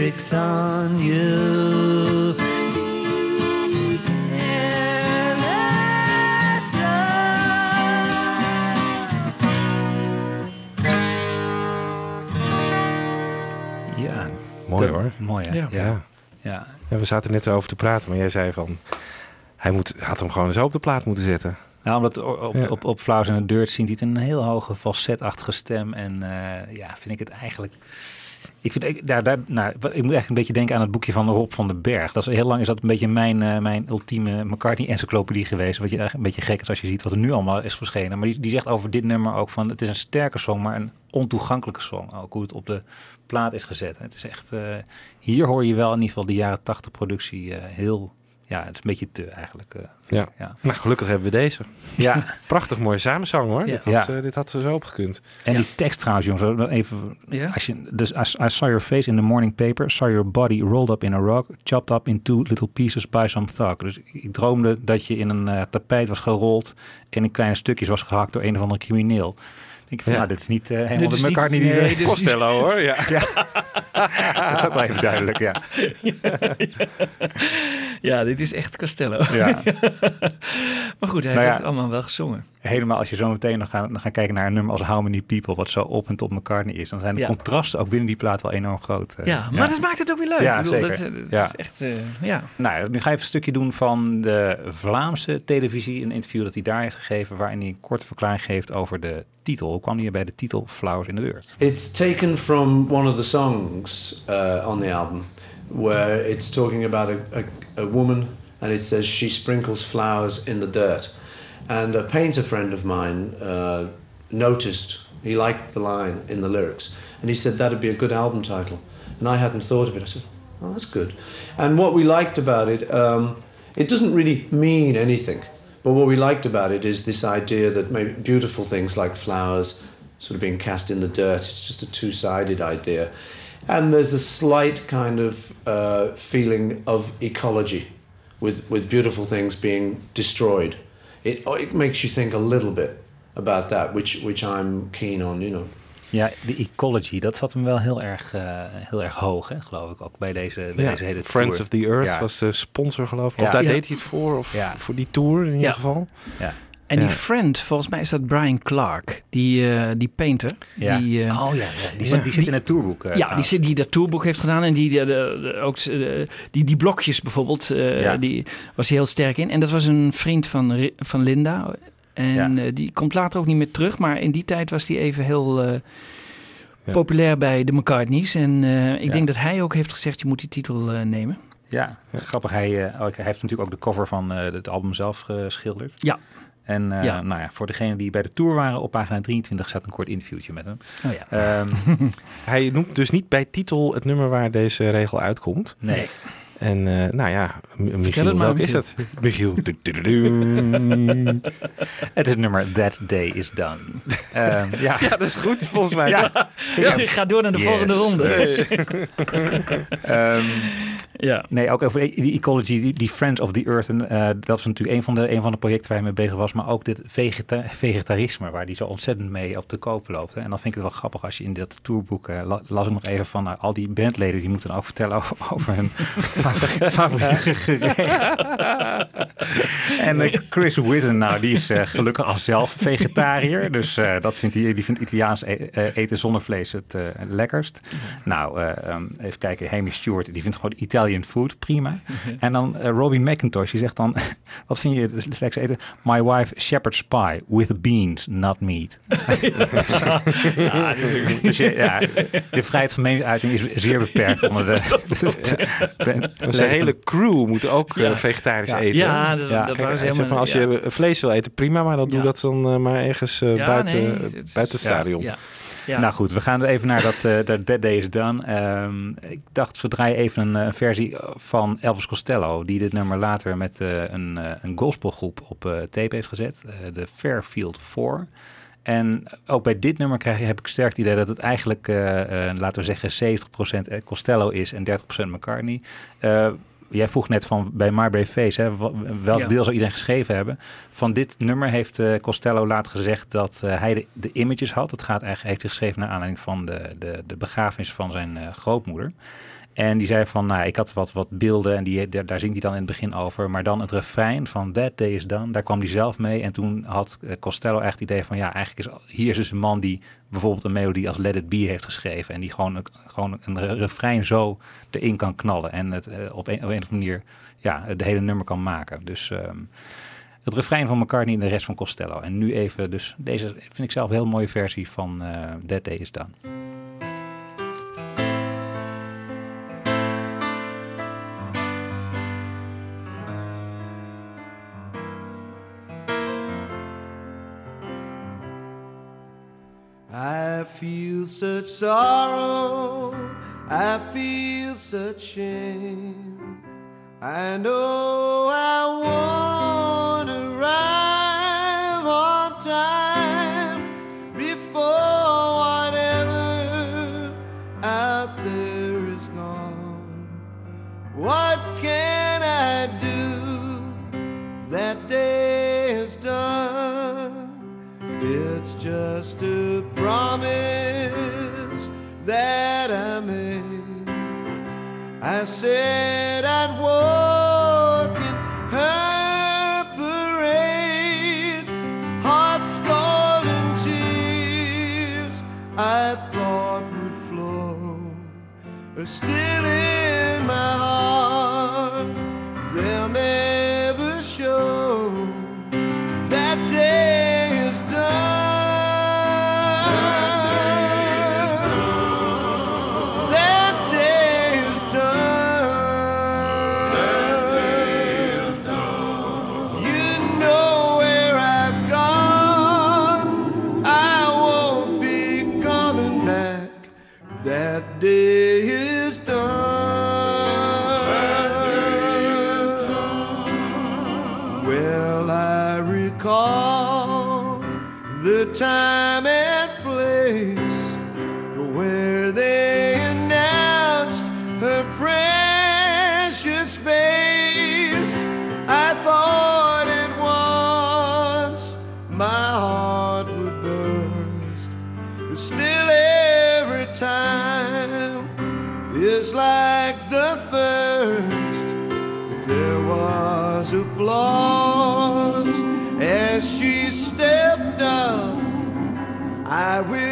tricks on you. Careless Ja, Mooi de- hoor. Mooi hè? Ja. Ja. Ja. Ja, we zaten net erover te praten, maar jij zei van... Hij moet, had hem gewoon zo op de plaat moeten zetten. Nou, omdat op, op, Ja. op, op Flowers in the Dirt zingt hij het een heel hoge falsetachtige stem. En eh, ja, vind ik het eigenlijk... Ik, vind, ik, daar, daar, nou, ik moet eigenlijk een beetje denken aan het boekje van Rob van den Berg. Dat is, heel lang is dat een beetje mijn, eh, mijn ultieme McCartney-encyclopedie geweest. Wat je eigenlijk een beetje gek is als je ziet wat er nu allemaal is verschenen. Maar die, die zegt over dit nummer ook van... Het is een sterke song, maar een ontoegankelijke song. Ook hoe het op de plaat is gezet. Het is echt... eh, hier hoor je wel in ieder geval de jaren 80 productie eh, heel, ja, het is een beetje te eigenlijk. eh. Ja. Ja. Nou, gelukkig hebben we deze. Ja. Prachtig mooie samenzang hoor. Ja. Dit, had, Ja. eh, dit had er zo opgekund. En die tekst trouwens, jongens, even. Ja? Als je, dus I, I saw your face in the morning paper, saw your body rolled up in a rock, chopped up in two little pieces by some thug. Dus ik droomde dat je in een eh, tapijt was gerold en in kleine stukjes was gehakt door een of andere crimineel. Denk ik van, Ja. nou, dit is niet eh, helemaal Dit de is niet- McCartney die nee, niet- Costello hoor, ja. dat is ook wel even duidelijk, ja. Ja, dit is echt Costello. ja. maar goed, hij Nou heeft ja. het allemaal wel gezongen. Helemaal als je zo meteen nog gaat, nog gaat kijken naar een nummer als How Many People, wat zo op en top McCartney is, dan zijn de Ja. contrasten ook binnen die plaat wel enorm groot. eh. ja, maar dat maakt het ook weer leuk. Ja, ik bedoel, zeker. Dat, eh, dat Ja. is echt, eh, ja. Nou, nu ga je even een stukje doen van de Vlaamse televisie. Een interview dat hij daar heeft gegeven, waarin hij een korte verklaring geeft over de titel. Hoe kwam hij bij de titel Flowers in the Dirt? It's taken from one of the songs uh, on the album, where it's talking about a, a, a woman, and it says she sprinkles flowers in the dirt. And a painter friend of mine uh, noticed, he liked the line in the lyrics, and he said that'd be a good album title. And I hadn't thought of it. I said, oh, that's good. And what we liked about it, um, it doesn't really mean anything. But what we liked about it is this idea that maybe beautiful things like flowers sort of being cast in the dirt, it's just a two sided idea. And there's a slight kind of uh, feeling of ecology with, with beautiful things being destroyed. It, it makes you think a little bit about that, which, which I'm keen on, you know. Ja, de ecology, dat zat hem wel heel erg, eh, heel erg hoog, hè, geloof ik, ook bij deze, bij Ja. deze hele Friends tour. of the Earth Ja. was de sponsor geloof ik. Ja. Of daar Ja. deed hij het voor, of Ja. voor die tour in ieder Ja. geval. Ja. En die friend, volgens mij is dat Brian Clark, die, eh, die painter. Ja. Die, eh, oh ja, ja. Die, zit, die zit in het tourboek. eh, ja, die, zit, die dat tourboek heeft gedaan en die, de, de- de- ook, die, die blokjes bijvoorbeeld, eh, Ja. die was hij heel sterk in. En dat was een vriend van, van Linda. En Ja. eh, die komt later ook niet meer terug, maar in die tijd was hij even heel eh, Ja. populair bij de McCartneys. En eh, ik Ja. denk dat hij ook heeft gezegd, je moet die titel eh, nemen. Ja, grappig. Hij, eh, hij heeft natuurlijk ook de cover van eh, het album zelf geschilderd. Ja. En eh, Ja. Nou ja, voor degenen die bij de tour waren, op pagina 23 staat een kort interviewtje met hem. Oh ja. Ehm, Hij noemt dus niet bij titel het nummer waar deze regel uitkomt. nee. En eh, nou ja, Michiel, het maar, welke is Michiel. het? Michiel. Du-du-du-du. Het is het nummer That Day Is Done. Ehm, ja. ja, dat is goed volgens mij. Ja. Ja. Ga door naar de Yes. volgende ronde. Ehm, Ja. nee, ook over die ecology, die, Friends of the Earth. En, eh, dat was natuurlijk een van, de, een van de projecten waar hij mee bezig was. Maar ook dit vegeta vegetarisme, waar hij zo ontzettend mee op de koop loopt. En dan vind ik het wel grappig als je in dat tourboek, eh, la- las ik nog even van nou, al die bandleden, die moeten dan ook vertellen over, over hun favoriete gerecht. en eh, Chris Whitten, nou, die is eh, gelukkig al zelf vegetariër. Dus eh, dat vindt hij, die vindt Italiaans e- eten zonder vlees het lekkerst. Nou, eh, ehm, even kijken, Hamish Stewart, die vindt gewoon Italian food prima. En dan Robbie McIntosh, die zegt dan, wat vind je het lekkerste eten? My wife shepherd's pie with beans, not meat. dus je, ja, de vrijheid van meningsuiting is zeer beperkt onder de... de, Zijn hele crew moet ook eh, Ja. vegetarisch Ja. eten. Ja, dat, Kijk, zegt helemaal... van, als ja. je vlees wil eten, prima, maar dan doe dat dan eh, maar ergens eh, Ja, buiten, nee, het buiten stadion. Ja. Ja. Nou goed, we gaan even naar dat, eh dat That Day is Done. Ehm, ik dacht, we draaien even een versie van Elvis Costello, die dit nummer later met een, een gospelgroep op eh, tape heeft gezet, eh, de Fairfield 4. En ook bij dit nummer krijg heb ik sterk het idee dat het eigenlijk, eh, eh, laten we zeggen, 70% Costello is en 30% McCartney. Eh, jij vroeg net van bij My Brave Face, hè, welk Ja. deel zou iedereen geschreven hebben? Van dit nummer heeft eh, Costello later gezegd dat eh, hij de, de images had. Het gaat eigenlijk, heeft hij geschreven naar aanleiding van de, de, de begrafenis van zijn eh, grootmoeder. En die zei van, nou, ik had wat, wat beelden en die, daar, zingt hij dan in het begin over. Maar dan het refrein van That Day Is Done, daar kwam hij zelf mee. En toen had eh, Costello echt het idee van, ja, eigenlijk is hier is dus een man die bijvoorbeeld een melodie als Let It Be heeft geschreven. En die gewoon, gewoon een re- refrein zo erin kan knallen. En het eh, op, een, een of andere manier ja, de hele nummer kan maken. Dus ehm, het refrein van McCartney en de rest van Costello. En nu even, dus deze vind ik zelf een heel mooie versie van eh That Day Is Done. I feel such sorrow, I feel such shame. I know I won't arrive blessed and woe. I wish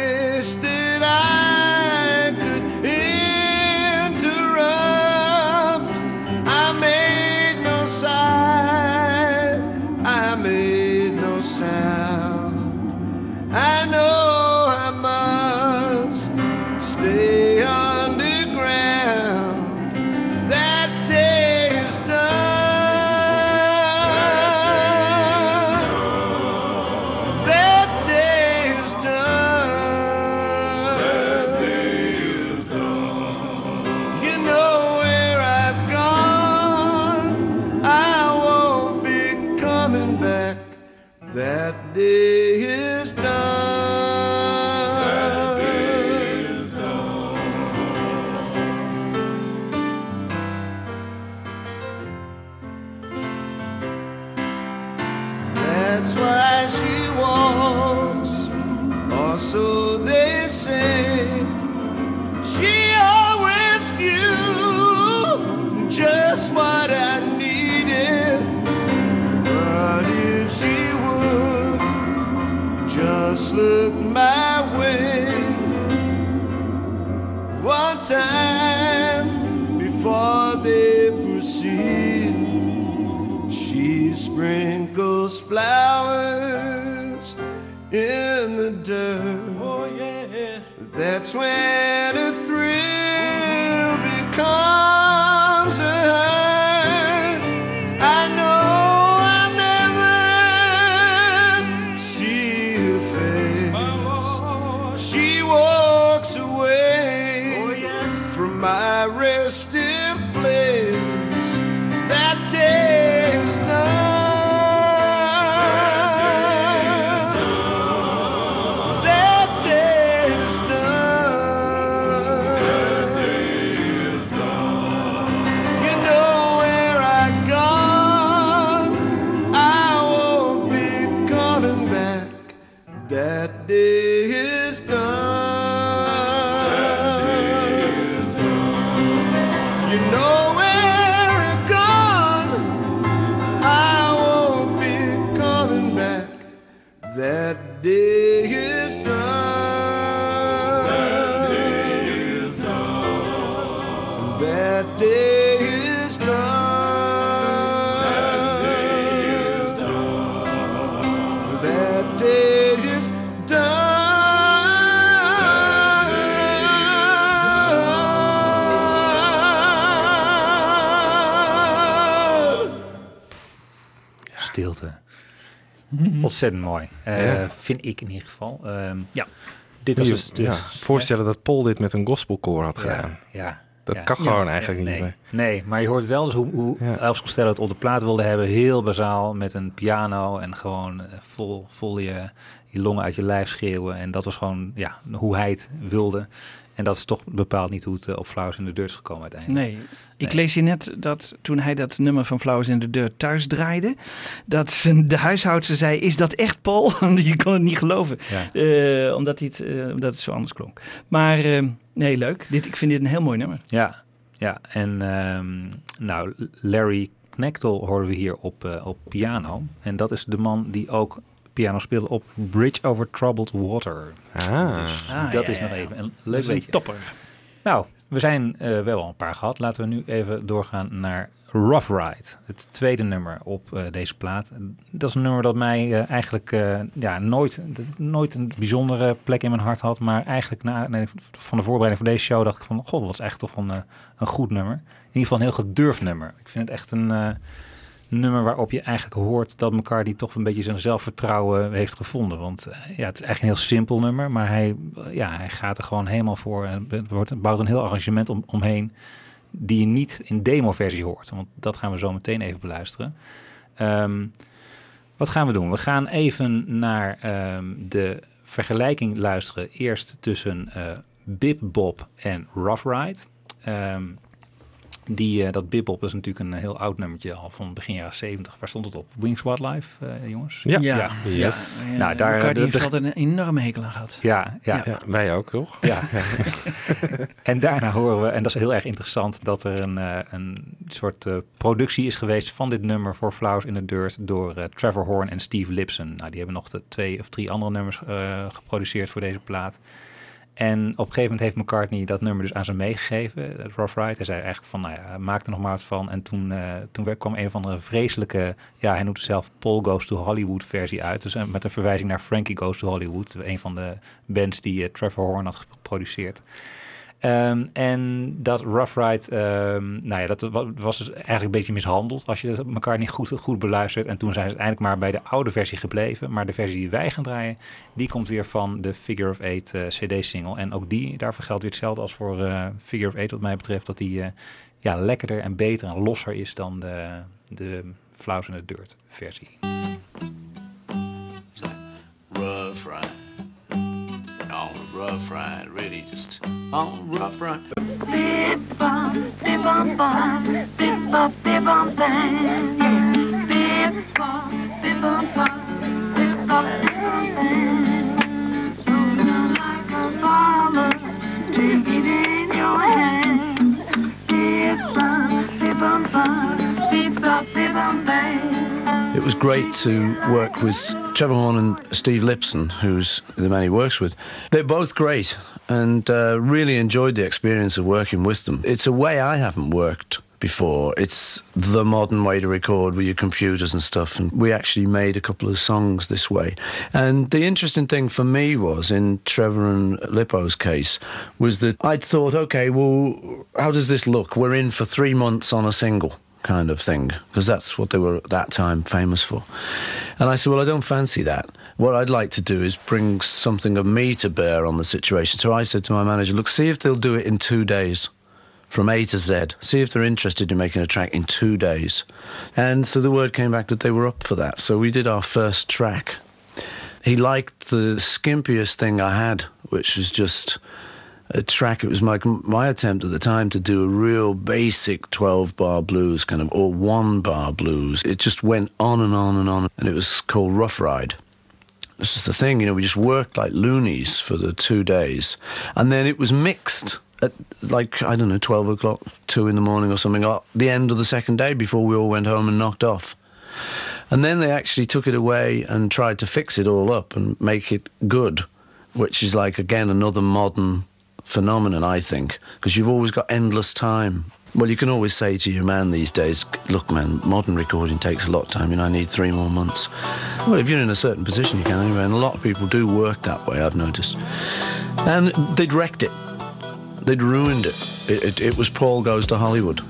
my Ontzettend mooi. Eh, Ja. Vind ik in ieder geval. Ehm, Ja. Dit was Je- dus... dus ja, voorstellen dat Paul dit met een gospelkoor had Ja, gedaan. ja. Dat Ja. kan Ja. gewoon eigenlijk nee. niet meer. Nee, maar je hoort wel dus hoe, hoe Elvis Costello het op de plaat wilde hebben. Heel bazaal met een piano en gewoon eh, vol, vol je, je longen uit je lijf schreeuwen. En dat was gewoon ja, hoe hij het wilde. En dat is toch bepaald niet hoe het eh, op Flowers in the Dirt is gekomen uiteindelijk. Nee. Ik lees hier net dat toen hij dat nummer van Flowers in the Dirt thuis draaide, dat zijn, de huishoudster zei, is dat echt Paul? Je kon het niet geloven, Eh, omdat, hij het, eh, omdat het zo anders klonk. Maar nee, leuk. Dit, ik vind dit een heel mooi nummer. Ja, ja. en ehm, nou, Larry Knechtel horen we hier op, op piano. En dat is de man die ook piano speelde op Bridge Over Troubled Water. Ah. Dus Ah, dat ja, is ja, nog ja. even een Dat leuk is een beetje. topper. Nou, we zijn eh, wel al een paar gehad. Laten we nu even doorgaan naar Rough Ride. Het tweede nummer op eh, deze plaat. Dat is een nummer dat mij eh, eigenlijk eh, ja, nooit, nooit een bijzondere plek in mijn hart had. Maar eigenlijk na, nee, van de voorbereiding van deze show dacht ik van... God, wat is eigenlijk toch een, een goed nummer. In ieder geval een heel gedurfd nummer. Ik vind het echt een eh, nummer waarop je eigenlijk hoort dat McCartney toch een beetje zijn zelfvertrouwen heeft gevonden. Want eh, ja, het is eigenlijk een heel simpel nummer, maar hij, eh, ja, hij gaat er gewoon helemaal voor. En wordt, bouwt een heel arrangement om, omheen die je niet in demo-versie hoort. Want dat gaan we zo meteen even beluisteren. Ehm, wat gaan we doen? We gaan even naar ehm, de vergelijking luisteren. Eerst tussen eh Bip Bob en Rough Ride. Ehm, die, eh, dat Bip Bob is natuurlijk een heel oud nummertje al van begin jaren 70. Waar stond het op? Wings Wildlife, eh, jongens? Ja. ja. Ja. Yes. Ja, Nou, daar de- heeft altijd een enorme hekel aan gehad. ja, ja, Ja, wij ook, toch? ja. en daarna horen we, en dat is heel erg interessant, dat er een, eh, een soort eh, productie is geweest van dit nummer voor Flowers in the Dirt door eh, Trevor Horn en Steve Lipson. Nou, die hebben nog de twee of drie andere nummers eh, geproduceerd voor deze plaat. En op een gegeven moment heeft McCartney dat nummer dus aan ze meegegeven, dat Rough Ride. Hij zei eigenlijk van, nou ja, maak er nog maar wat van. En toen, eh, toen kwam een of andere vreselijke, ja, hij noemt het zelf Paul Goes to Hollywood versie uit. Dus eh, met een verwijzing naar Frankie Goes to Hollywood, een van de bands die eh, Trevor Horn had geproduceerd. Ehm, en dat Rough Ride, ehm, nou ja, dat wa- was dus eigenlijk een beetje mishandeld als je elkaar niet goed, goed beluistert. En toen zijn ze uiteindelijk maar bij de oude versie gebleven. Maar de versie die wij gaan draaien, die komt weer van de Figure of Eight eh, CD-single. En ook die, daarvoor geldt weer hetzelfde als voor eh, Figure of Eight wat mij betreft. Dat die eh, ja, lekkerder en beter en losser is dan de, de in the Dirt versie. Rough ride. A rough ride, really just on rough front. Big bum, big bum bum, big bum, big bum bang. Big bum, big bum bum, big bum, big bum like a farmer, take it in your hand. Big bum, big bum bum, big bum, big bum was great to work with Trevor Horn and Steve Lipson, who's the man he works with. They're both great and uh, really enjoyed the experience of working with them. It's a way I haven't worked before. It's the modern way to record with your computers and stuff. And we actually made a couple of songs this way. And the interesting thing for me was in Trevor and Lippo's case was that I'd thought, okay, well, how does this look? We're in for three months on a single kind of thing because that's what they were at that time famous for. And I said, well, I don't fancy that. What I'd like to do is bring something of me to bear on the situation. So I said to my manager, look, see if they'll do it in two days from A to Z. See if they're interested in making a track in two days. And so the word came back that they were up for that. So we did our first track. He liked the skimpiest thing I had, which was just a track. It was my my attempt at the time to do a real basic twelve bar blues kind of or one bar blues. It just went on and on and on, and it was called Rough Ride. This is the thing, you know. We just worked like loonies for the two days, and then it was mixed at like I don't know twelve o'clock, two in the morning or something. The end of the second day, before we all went home and knocked off. And then they actually took it away and tried to fix it all up and make it good, which is like again another modern phenomenon, I think, because you've always got endless time. Well, you can always say to your man these days, look, man, modern recording takes a lot of time. You know, I need three more months. Well, if you're in a certain position, you can anyway. And a lot of people do work that way, I've noticed. And they'd wrecked it. They'd ruined it. It, it, it was Paul Goes to Hollywood.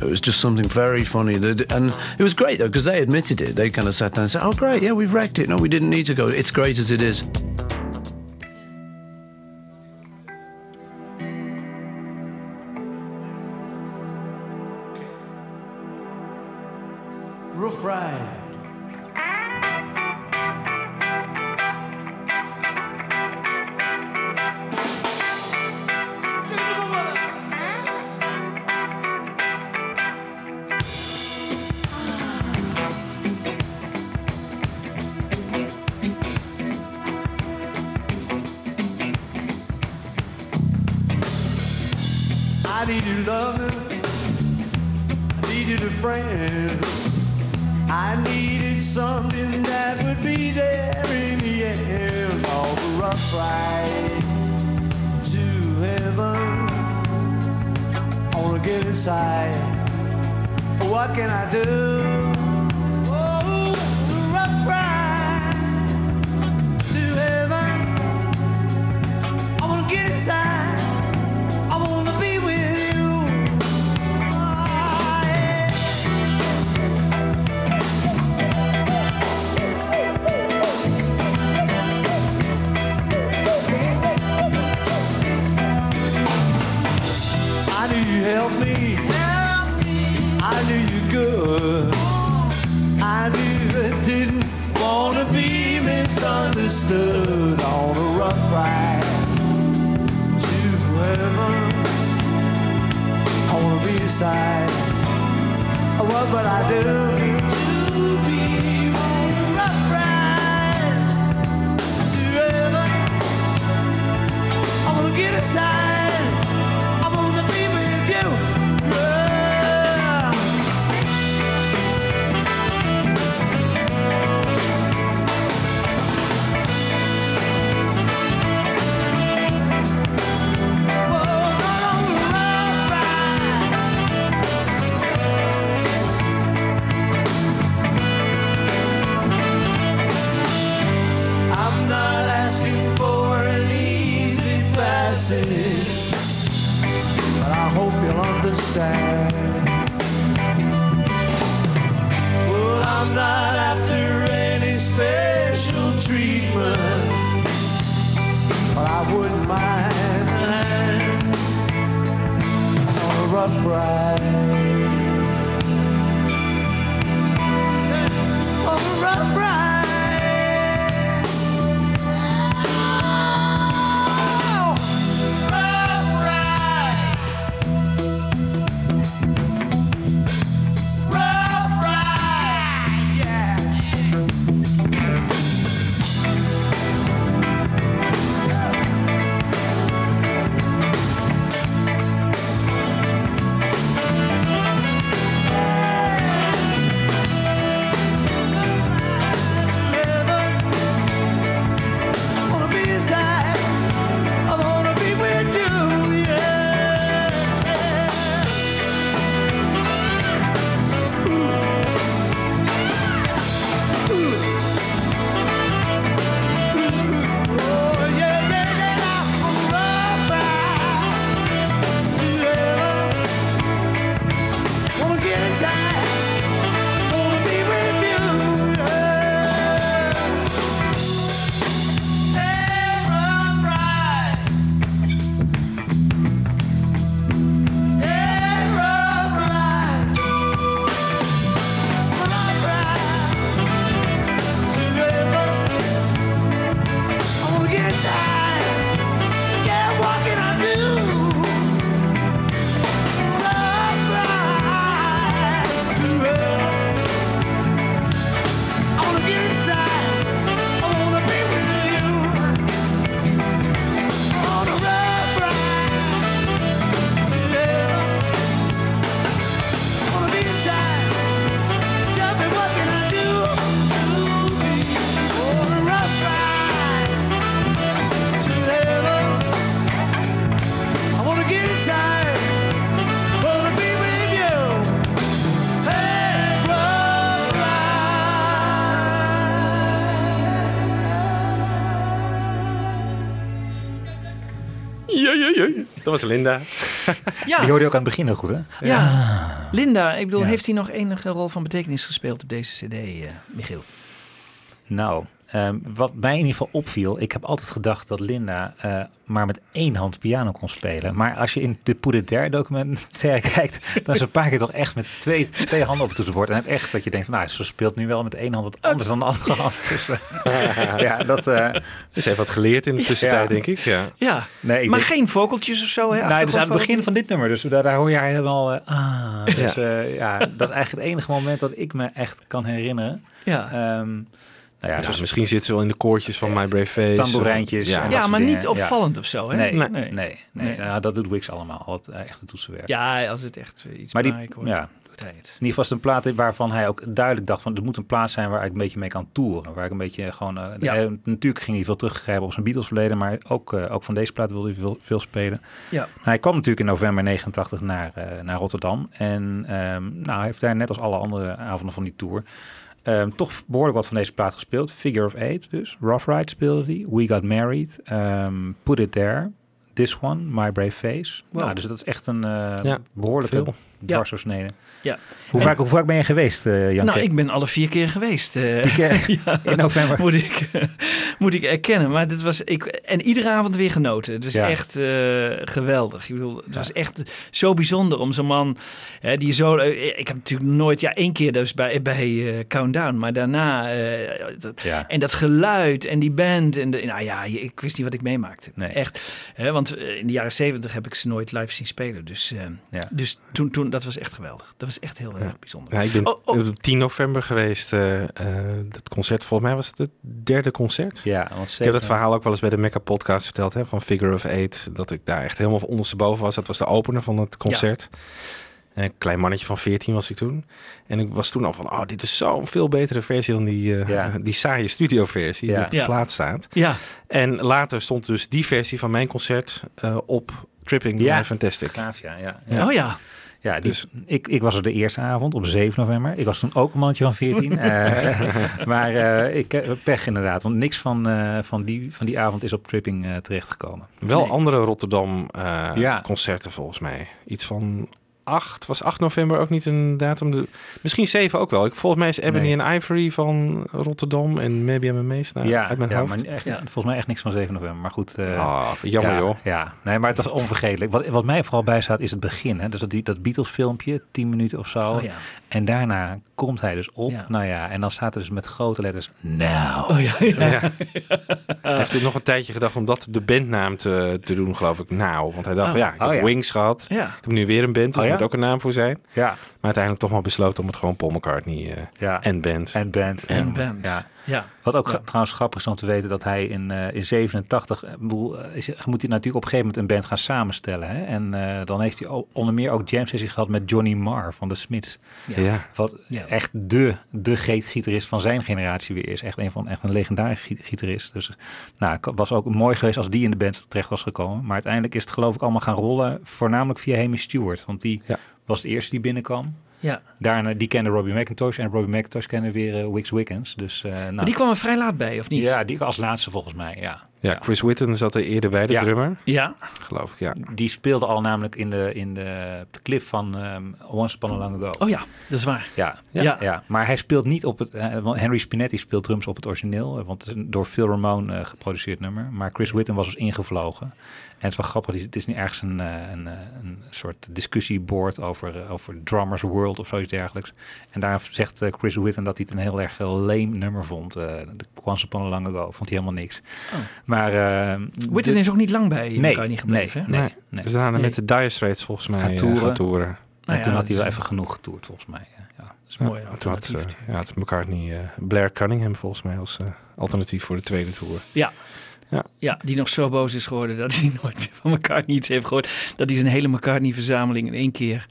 It was just something very funny. And it was great, though, because they admitted it. They kind of sat down and said, oh, great, yeah, we've wrecked it. No, we didn't need to go. It's great as it is. afraid. Was Linda. Ja. Die hoorde je ook aan het begin heel goed, hè? Ja. Linda, ik bedoel, Ja. heeft hij nog enige rol van betekenis gespeeld op deze cd, eh, Michiel? Nou, ehm, wat mij in ieder geval opviel, ik heb altijd gedacht dat Linda eh, maar met één hand piano kon spelen. Maar als je in de Poeder Der documentaire kijkt, dan is ze een paar keer toch echt met twee, twee handen op het toetsenbord. En heb echt dat je denkt, van, nou, ze speelt nu wel met één hand wat anders dan de andere hand. Dus, eh, ja, dat... eh Ze heeft wat geleerd in de tussentijd, denk ik. Ja. Ja, Nee, ik maar denk- geen vogeltjes of zo, hè? Nou, dus aan het begin van dit nummer, dus daar, daar hoor je haar helemaal... eh, ah, dus Ja. ja. ja, dat is eigenlijk het enige moment dat ik me echt kan herinneren. Ja. Ehm, Nou ja, Ja, dus misschien zitten ze wel in de koortjes van My Brave Face. tamboerijntjes. Ja. en dat Ja, maar dingen. niet opvallend of zo, hè? Nee, nee, Nee. nee. nee, Nou, dat doet Wix allemaal. Het eh, echte toetsenwerk. Ja, als het echt eh, iets Maar die- wordt, ja. doet hij het. In ieder geval is het een plaat waarvan hij ook duidelijk dacht van... er moet een plaat zijn waar ik een beetje mee kan toeren. Waar ik een beetje gewoon... eh, Ja. hij- natuurlijk ging hij veel teruggrijpen op zijn Beatles verleden... maar ook, eh, ook van deze plaat wilde hij veel, veel spelen. Ja. Nou, hij kwam natuurlijk in november 89 naar, eh, naar Rotterdam. En ehm, nou, hij heeft daar net als alle andere avonden van die tour... ehm, toch behoorlijk wat van deze plaat gespeeld. Figure of Eight dus. Rough Ride speelde hij. We Got Married. ehm, Put It There. This One. My Brave Face. Wow. Nou, dus dat is echt een eh, Ja, behoorlijke veel. Dwarsdoorsnede. Ja. Hoe, vaak, hoe vaak ben je geweest, Jan? Nou, ik ben alle vier keer geweest. eh, in november. moet ik, moet ik erkennen. Maar dit was, ik, en iedere avond weer genoten. Het was echt eh, geweldig. Ik bedoel, het was echt zo bijzonder om zo'n man hè, die zo... ik heb natuurlijk nooit... Ja, één keer dus bij, bij Countdown. Maar daarna... dat-. En dat geluid en die band. En de, nou ja, ik wist niet wat ik meemaakte. Nee. Echt. Hè, want in de jaren zeventig heb ik ze nooit live zien spelen. Dus, Ja. dus toen, toen, dat was echt geweldig. Dat was echt heel erg bijzonder. Ja, ik ben Oh, oh. op 10 november geweest. eh eh, dat concert, volgens mij was het het derde concert. Ja, want Ik heb dat verhaal ook wel eens bij de Mecca podcast verteld, hè, van Figure of Eight. Dat ik daar echt helemaal van ondersteboven was. Dat was de opener van het concert. Een klein mannetje van 14 was ik toen. En ik was toen al van, oh, dit is zo'n veel betere versie dan die, eh, Ja. die saaie studioversie Ja. die op de Ja. plaat staat. Ja, En later stond dus die versie van mijn concert eh, op Tripping Ja. ja. Fantastic. Gaaf, ja. ja. Ja. oh ja. Ja, Dus- ik, ik was er de eerste avond op 7 november. Ik was toen ook een mannetje van 14. eh, maar eh, ik heb pech inderdaad. Want niks van, eh, van, die, van die avond is op Tripping eh, terechtgekomen. Wel Nee. andere Rotterdam eh, Ja. concerten volgens mij. Iets van 8, was 8 november ook niet een datum? De, misschien 7 ook wel. Ik, volgens mij is Ebony Nee. and Ivory van Rotterdam en Maybe I'm Amazed nou, ja, uit mijn ja, hoofd. maar echt, Ja. volgens mij echt niks van 7 november. Maar goed. eh, Ah, jammer ja, joh. Ja, nee, maar het was onvergetelijk. Wat, wat mij vooral bijstaat is het begin. Hè? Dus dat, die, dat Beatles filmpje, 10 minuten of zo. Oh ja. En daarna komt hij dus op. Ja. Nou ja, en dan staat er dus met grote letters Now. Oh ja, ja. Ja. Hij heeft er nog een tijdje gedacht om dat de bandnaam te, te doen, geloof ik. Nou, want hij dacht van ja, ik heb Oh, ja. Wings gehad. Ja. Ik heb nu weer een band, dus Oh, er moet ook een naam voor zijn. Ja, Maar uiteindelijk toch maar besloten om het gewoon Paul McCartney eh, ja. en band. en band. En band. Ja. Ja. Wat ook Ja. trouwens grappig is om te weten dat hij in, eh in 87, ik bedoel, eh, is, moet hij natuurlijk op een gegeven moment een band gaan samenstellen. Hè? En eh, dan heeft hij onder meer ook jam sessie gehad met Johnny Marr van de Smiths. Ja. Wat Ja. echt de, de gitarist van zijn generatie weer is. Echt een van echt een legendarische gi- gitarist. Dus nou, het was ook mooi geweest als die in de band terecht was gekomen. Maar uiteindelijk is het geloof ik allemaal gaan rollen, voornamelijk via Hamish Stewart. Want die Ja. was de eerste die binnenkwam. Ja. Daarna, die kende Robbie McIntosh en Robbie McIntosh kende weer eh, Wix Wickens. Dus, eh, nou, Maar die kwam er vrij laat bij, of niet? ja, die als laatste volgens mij, ja. Ja, Chris Whitten zat er eerder bij, de Ja. drummer. Ja. Geloof ik, ja. Die speelde al namelijk in de, in de, de clip van ehm, Once Upon a Long Ago. Oh ja, dat is waar. Ja, Ja. ja. ja, maar hij speelt niet op het. eh, want Henry Spinetti speelt drums op het origineel, eh, want het is een door Phil Ramone eh, geproduceerd nummer. Maar Chris Whitten was dus ingevlogen. En het is wel grappig, het is nu ergens een, een, een soort discussieboard over, over Drummers World of zoiets dergelijks. En daar zegt Chris Whitten dat hij het een heel erg lame nummer vond. eh de Once Upon a Long Ago vond hij helemaal niks. Oh. Maar uh, Whitten is ook niet lang bij nee, elkaar niet gebleven. Nee, Nee. nee. Dus daarna Nee. met de Dire Straits volgens mij Gaan eh, toeren. gaan toeren. En Nou ja, toen had hij wel is- even genoeg getoerd, volgens mij. Ja. Dat is mooi. Ja, toen had, eh, ja, had McCartney eh, Blair Cunningham volgens mij als eh, alternatief voor de tweede tour. Ja. Ja. Ja, die nog zo boos is geworden dat hij nooit meer van McCartney iets heeft gehoord. Dat hij zijn hele McCartney-verzameling in één keer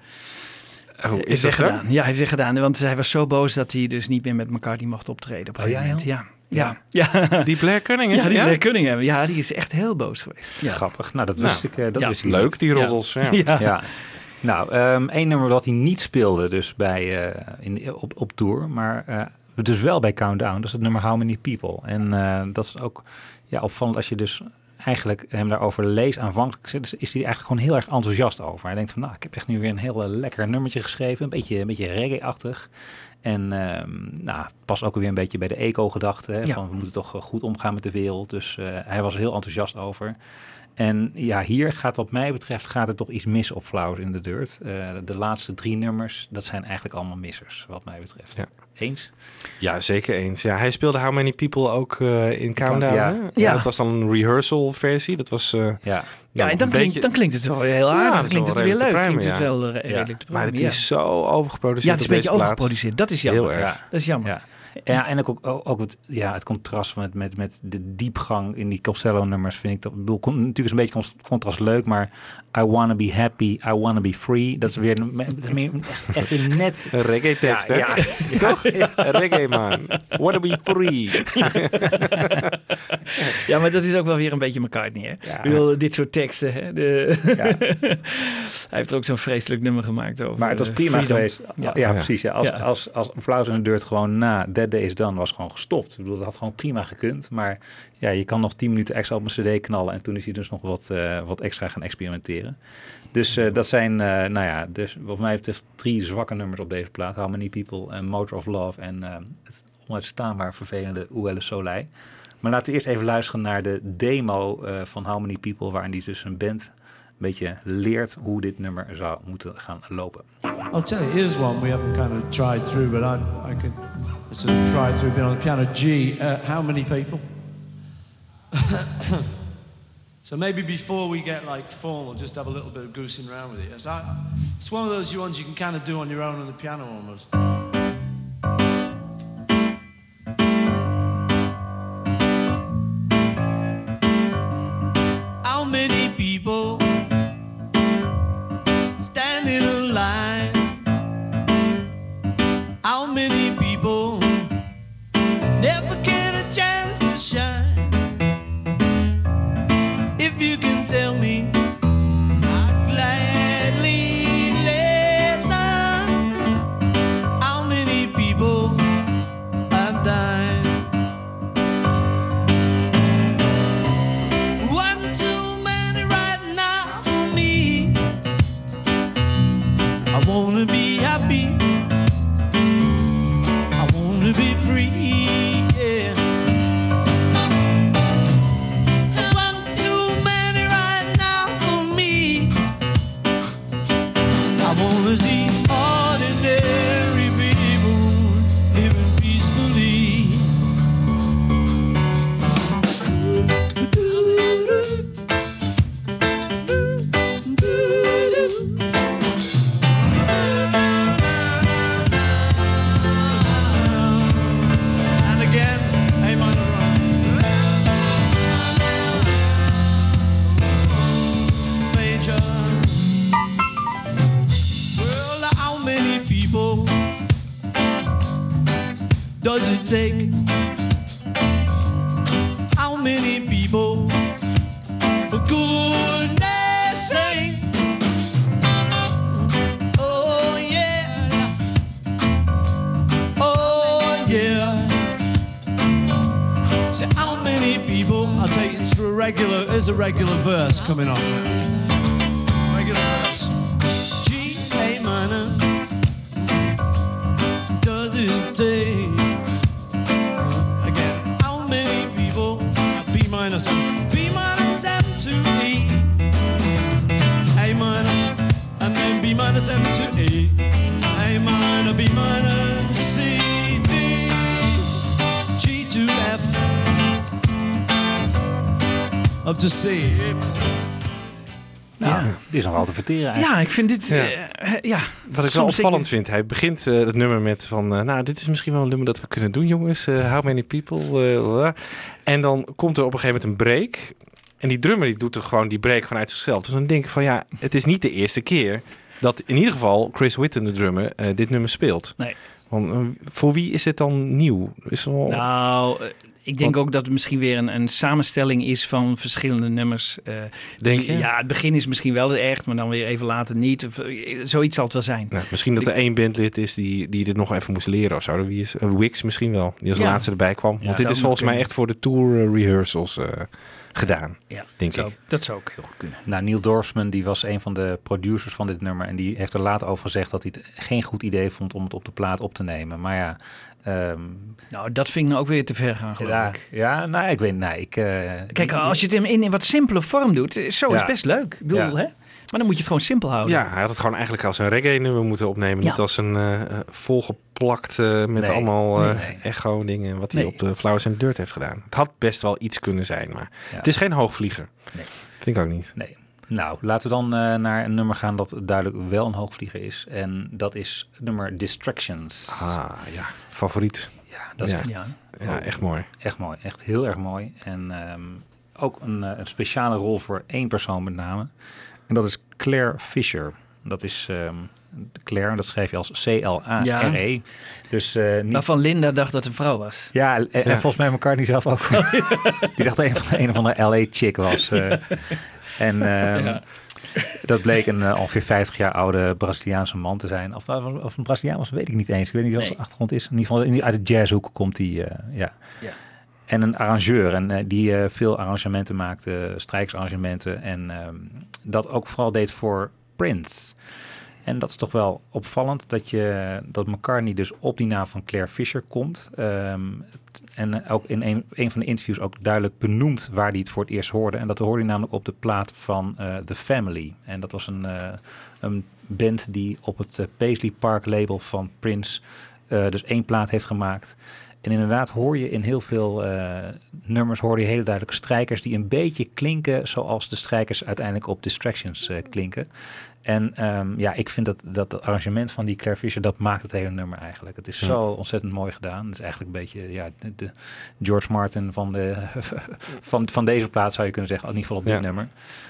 Oh, heeft is dat zo? weggedaan. Ja, hij heeft weggedaan. Want hij was zo boos dat hij dus niet meer met McCartney mocht optreden op een Oh, gegeven ja, moment. Ja. Ja. Ja. Die Blair Cunningham? Ja, die ja? Blair Cunningham. Ja, die is echt heel boos geweest. Ja. Grappig. Nou, dat Nou, wist ik. eh, dat ja. wist ik Leuk, niet. die roddels. Ja. Ja. Ja. Nou, ehm één nummer wat hij niet speelde dus bij, eh, in, op, op tour, maar eh, dus wel bij Countdown. Dat is het nummer How Many People. En eh, dat is ook ja, opvallend als je dus eigenlijk hem daarover leest aanvankelijk, is, is hij eigenlijk gewoon heel erg enthousiast over. Hij denkt van, nou, ik heb echt nu weer een heel lekker nummertje geschreven, een beetje, een beetje reggae-achtig. En ehm, nou, pas ook weer een beetje bij de eco-gedachte. Ja. Van we moeten toch eh, goed omgaan met de wereld. Dus eh, hij was er heel enthousiast over. En ja, hier gaat wat mij betreft gaat er toch iets mis op Flowers in the Dirt. Eh, de laatste drie nummers, dat zijn eigenlijk allemaal missers, wat mij betreft. Ja. Eens? Ja, zeker eens. Ja, hij speelde How Many People ook eh, in Countdown. Ja. Dat was dan een rehearsal versie. Dat was... eh, Ja. Ja, en dan, klinkt, dan klinkt het wel heel aardig. dan klinkt wel het weer leuk. Klinkt het wel redelijk te Maar het is zo overgeproduceerd Ja, het is een beetje overgeproduceerd. Dat is jammer. Heel erg. Ja. Dat is jammer. Ja. En ook, ook, ook het, ja, het contrast met, met, met de diepgang in die Costello-nummers vind ik dat. Ik bedoel, natuurlijk is een beetje contrast leuk, maar I wanna be happy, I wanna be free. Dat is weer een- weer net. Een reggae tekst, hè? Ja, ja. Toch? Een reggae man. Wanna be free. Ja, maar dat is ook wel weer een beetje McCartney, hè? Ja. Ik bedoel, dit soort teksten, hè? De... Hij heeft er ook zo'n vreselijk nummer gemaakt over. Maar het was eh, prima freedom. geweest. Ja, precies. Ja. Als, Ja. als, als Flowers in the Dirt gewoon na Dead Day is Done was gewoon gestopt. Ik bedoel, dat had gewoon prima gekund. Maar ja, je kan nog 10 minuten extra op een cd knallen. En toen is hij dus nog wat, eh, wat extra gaan experimenteren. Dus eh, dat zijn, eh, nou ja, dus wat mij betreft drie zwakke nummers op deze plaat. How Many People, Motor of Love en het onuitstaanbaar vervelende Où est le Soleil. Maar laten we eerst even luisteren naar de demo van How Many People, waarin die dus een band een beetje leert hoe dit nummer zou moeten gaan lopen. I'll tell you, here's one we haven't kind of tried through, but I, I could sort of try through. On the piano. G. Uh, how many people? so maybe before we get like formal, just have a little bit of goosing around with it. It's, I, it's one of those ones you can kind of do on your own on the piano almost. Eigenlijk. Ja, ik vind dit... Ja. eh, ja. Wat ik wel opvallend vind, hij begint eh, het nummer met van... eh, nou, dit is misschien wel een nummer dat we kunnen doen, jongens. Eh, how many people? eh, en dan komt er op een gegeven moment een break. En die drummer die doet er gewoon die break vanuit zichzelf. Dus dan denk ik van ja, het is niet de eerste keer... dat in ieder geval Chris Whitten, de drummer, eh, dit nummer speelt. Nee. Want, eh, voor wie is dit dan nieuw? Is wel... Nou, eh, ik denk Want- ook dat het misschien weer een, een samenstelling is van verschillende nummers. Eh, Denk je? Ja, het begin is misschien wel echt, maar dan weer even later niet. Of, eh, zoiets zal het wel zijn. Nou, misschien dat er één bandlid is die, die dit nog even moest leren of zo. Wie is een Wix misschien wel, die als Ja. laatste erbij kwam. Ja, Want dit is volgens mij echt voor de tour eh, rehearsals eh, gedaan, Ja, denk zou- ik. Dat zou ook heel goed kunnen. Nou, Neil Dorfman, die was een van de producers van dit nummer. En die heeft er later over gezegd dat hij het geen goed idee vond om het op de plaat op te nemen. Maar ja... ehm, Nou, dat vind ik nou ook weer te ver gaan, geloof ja, ik. ja, nou, ik weet nee, ik... eh, Kijk, als je het in, in wat simpele vorm doet, eh, zo is Ja. best leuk. Ik bedoel, Ja. hè? Maar dan moet je het gewoon simpel houden. Ja, hij had het gewoon eigenlijk als een reggae-nummer moeten opnemen. Ja. Niet als een eh, eh, volgeplakt met Nee, allemaal eh, nee, nee. echo-dingen wat hij Nee. op de Flowers and Dirt heeft gedaan. Het had best wel iets kunnen zijn, maar het is geen hoogvlieger. Nee. Vind ik ook niet. Nee. Nou, laten we dan eh, naar een nummer gaan dat duidelijk wel een hoogvlieger is. En dat is het nummer Distractions. Ah, ja. Favoriet. Ja, dat is Ja. echt, Ja. Ja, echt mooi. Echt mooi, echt heel erg mooi. En ehm, ook een, eh, een speciale rol voor één persoon met name. En dat is Claire Fisher. Dat is ehm, Claire, dat schrijf je als C-L-A-R-E. Dus eh niet... Waarvan Linda dacht dat het een vrouw was. Ja, en, en Ja. volgens mij McCartney zelf ook. Die dacht dat een, van- een of andere LA-chick was. eh. en ehm, Ja. dat bleek een eh, ongeveer 50 jaar oude Braziliaanse man te zijn. Of, of, of een Braziliaan was, weet ik niet eens. Ik weet niet wat Nee. zijn achtergrond is. In ieder geval uit de jazzhoek komt hij, ja. Ja. En een arrangeur en eh, die eh, veel arrangementen maakte, strijksarrangementen. En ehm, dat ook vooral deed voor Prince. En dat is toch wel opvallend dat, je, dat McCartney dus op die naam van Claire Fisher komt. Ehm, en ook in een, een van de interviews ook duidelijk benoemt waar hij het voor het eerst hoorde. En dat hoorde hij namelijk op de plaat van eh, The Family. En dat was een, eh, een band die op het eh, Paisley Park label van Prince dus één plaat heeft gemaakt. En inderdaad hoor je in heel veel nummers hoor je hele duidelijke strijkers die een beetje klinken zoals de strijkers uiteindelijk op Distractions klinken. En ehm, ja, ik vind dat, dat het arrangement van die Claire Fisher, dat maakt het hele nummer eigenlijk. Het is Ja. zo ontzettend mooi gedaan. Het is eigenlijk een beetje ja, de, de George Martin van, de, van, van deze plaat zou je kunnen zeggen, in ieder geval op dit Ja. nummer.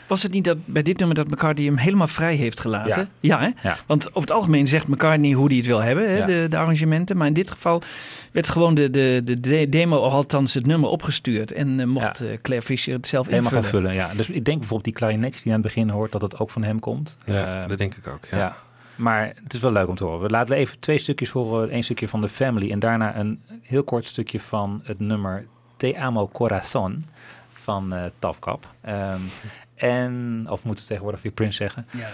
Was het niet dat bij dit nummer dat McCartney hem helemaal vrij heeft gelaten? Ja. hè? Ja. Want over het algemeen zegt McCartney hoe hij het wil hebben, hè? Ja. De, de arrangementen. Maar in dit geval werd gewoon de, de, de de demo, althans het nummer, opgestuurd. En eh, mocht eh, Claire Fisher het zelf Helemaal invullen. gaan vullen, ja. Dus ik denk bijvoorbeeld die klarinetjes die je aan het begin hoort, dat het ook van hem komt. Ja, Eh, dat denk ik ook. Ja. Maar het is wel leuk om te horen. We laten even twee stukjes horen. Eén stukje van The Family en daarna een heel kort stukje van het nummer Te Amo Corazon van eh Tafkap. Ehm, en, of moet het tegenwoordig weer Prince zeggen? Ja.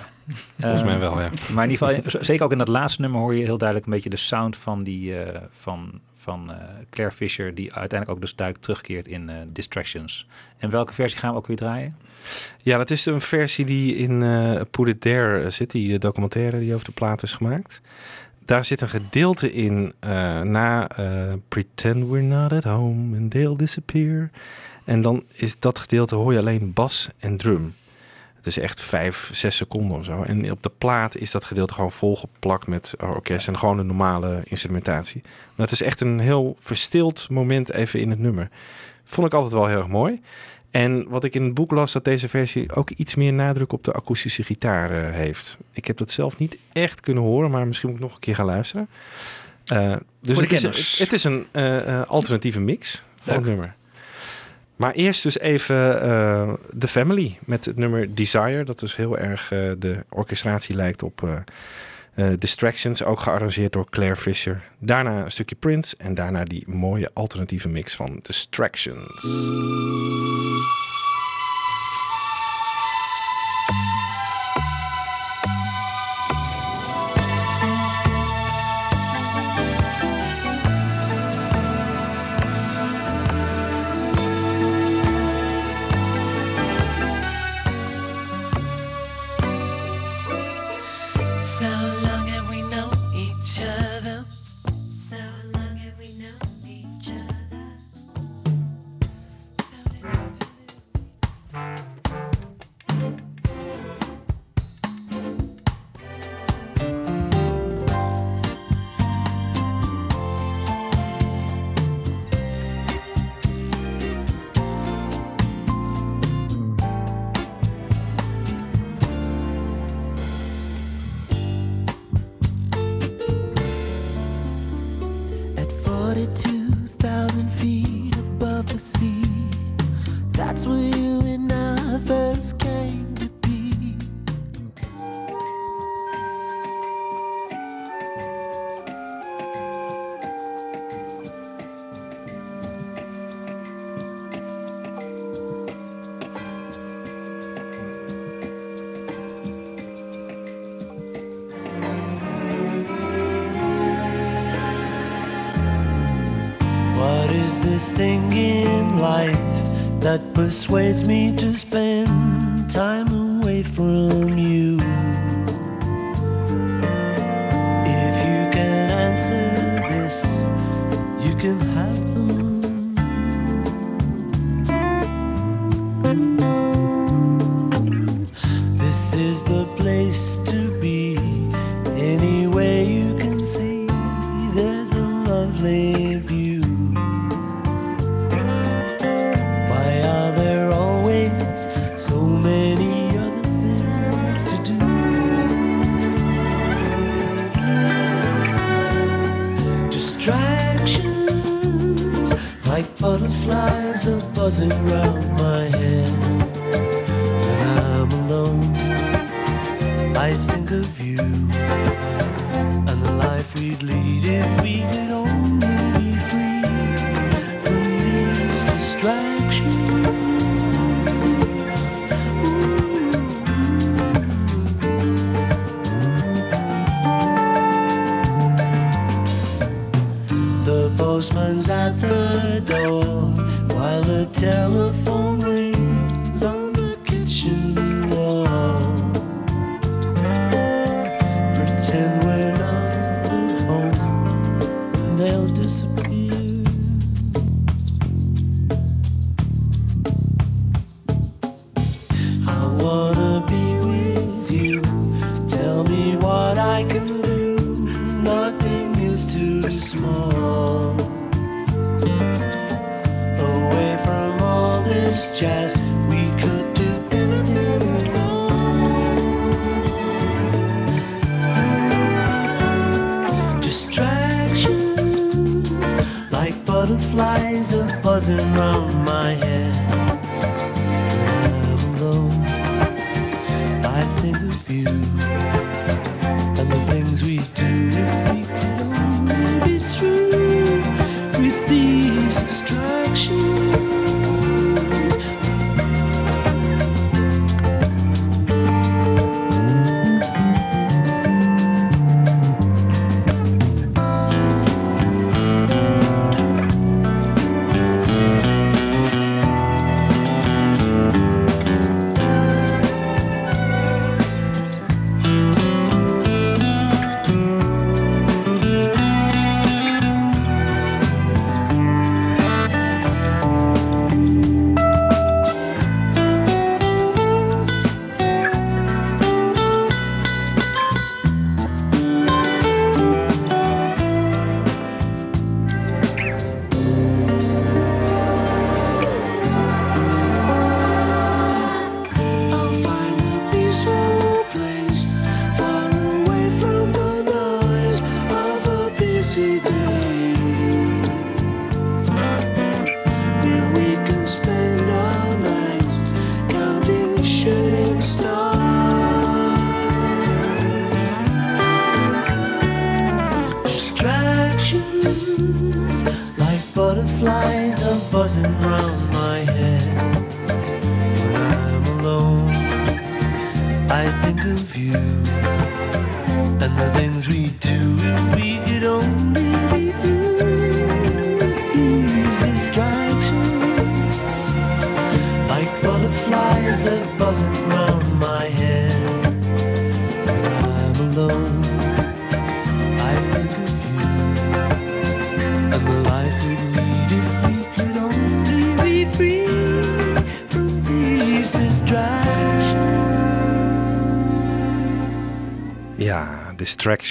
Volgens mij wel, ja. Maar in ieder geval, zeker ook in dat laatste nummer hoor je heel duidelijk een beetje de sound van, die, eh, van, van eh, Claire Fisher, die uiteindelijk ook dus duidelijk terugkeert in eh, Distractions. En welke versie gaan we ook weer draaien? Ja, dat is een versie die in eh Put It There zit, die eh, documentaire die over de plaat is gemaakt. Daar zit een gedeelte in eh, na eh, Pretend We're Not At Home and They'll Disappear. En dan is dat gedeelte hoor je alleen bas en drum. Het is echt vijf, zes seconden of zo. En op de plaat is dat gedeelte gewoon volgeplakt met orkest en gewoon een normale instrumentatie. Maar het is echt een heel verstild moment even in het nummer. Vond ik altijd wel heel erg mooi. En wat ik in het boek las, dat deze versie ook iets meer nadruk op de akoestische gitaar eh, heeft. Ik heb dat zelf niet echt kunnen horen, maar misschien moet ik nog een keer gaan luisteren. Eh, dus het, is, het, het is een eh, alternatieve mix van het nummer. Maar eerst dus even The Family met het nummer Desire. Dat dus heel erg de orchestratie lijkt op Distractions. Ook gearrangeerd door Claire Fisher. Daarna een stukje Prince. En daarna die mooie alternatieve mix van Distractions. Thing in life that persuades me to spend time away from you?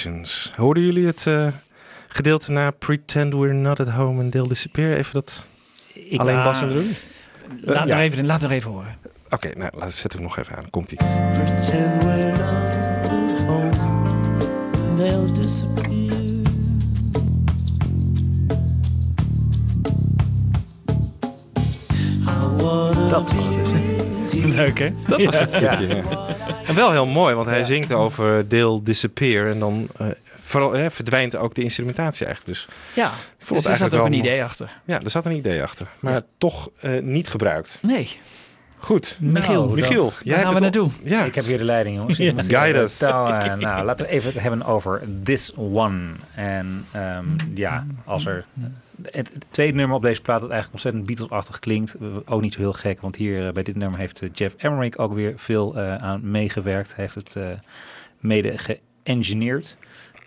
Distractions. Hoorden jullie het eh, gedeelte na Pretend We're Not at Home and They'll Disappear? Even dat alleen Bas aan het doen? Laat, ja. even, laat er even horen. Oké, nou, laat zet hem nog even aan. Komt-ie. Pretend we're not at home, and they'll disappear. I wanna Dat was you. Leuk hè? Dat was het stukje. ja. En wel heel mooi, want hij zingt over Deel Disappear. En dan eh, vooral, eh, verdwijnt ook de instrumentatie eigenlijk. Dus Ja, ik dus vond er het zat ook een idee achter. Ja, er zat een idee achter. Maar toch eh, niet gebruikt. Nee. Goed. Michiel, Nou, Michiel, dan- jij gaan we naartoe? Ja. Ik heb weer de leiding, jongens. Ja. Guide us. vertellen. nou, laten we even het hebben over This One. En ehm, ja, als er... Het, tweede nummer op deze plaat dat eigenlijk ontzettend Beatles-achtig klinkt. Ook niet zo heel gek, want hier eh, bij dit nummer heeft eh, Jeff Emmerich ook weer veel eh, aan meegewerkt. Hij heeft het mede geëngineerd.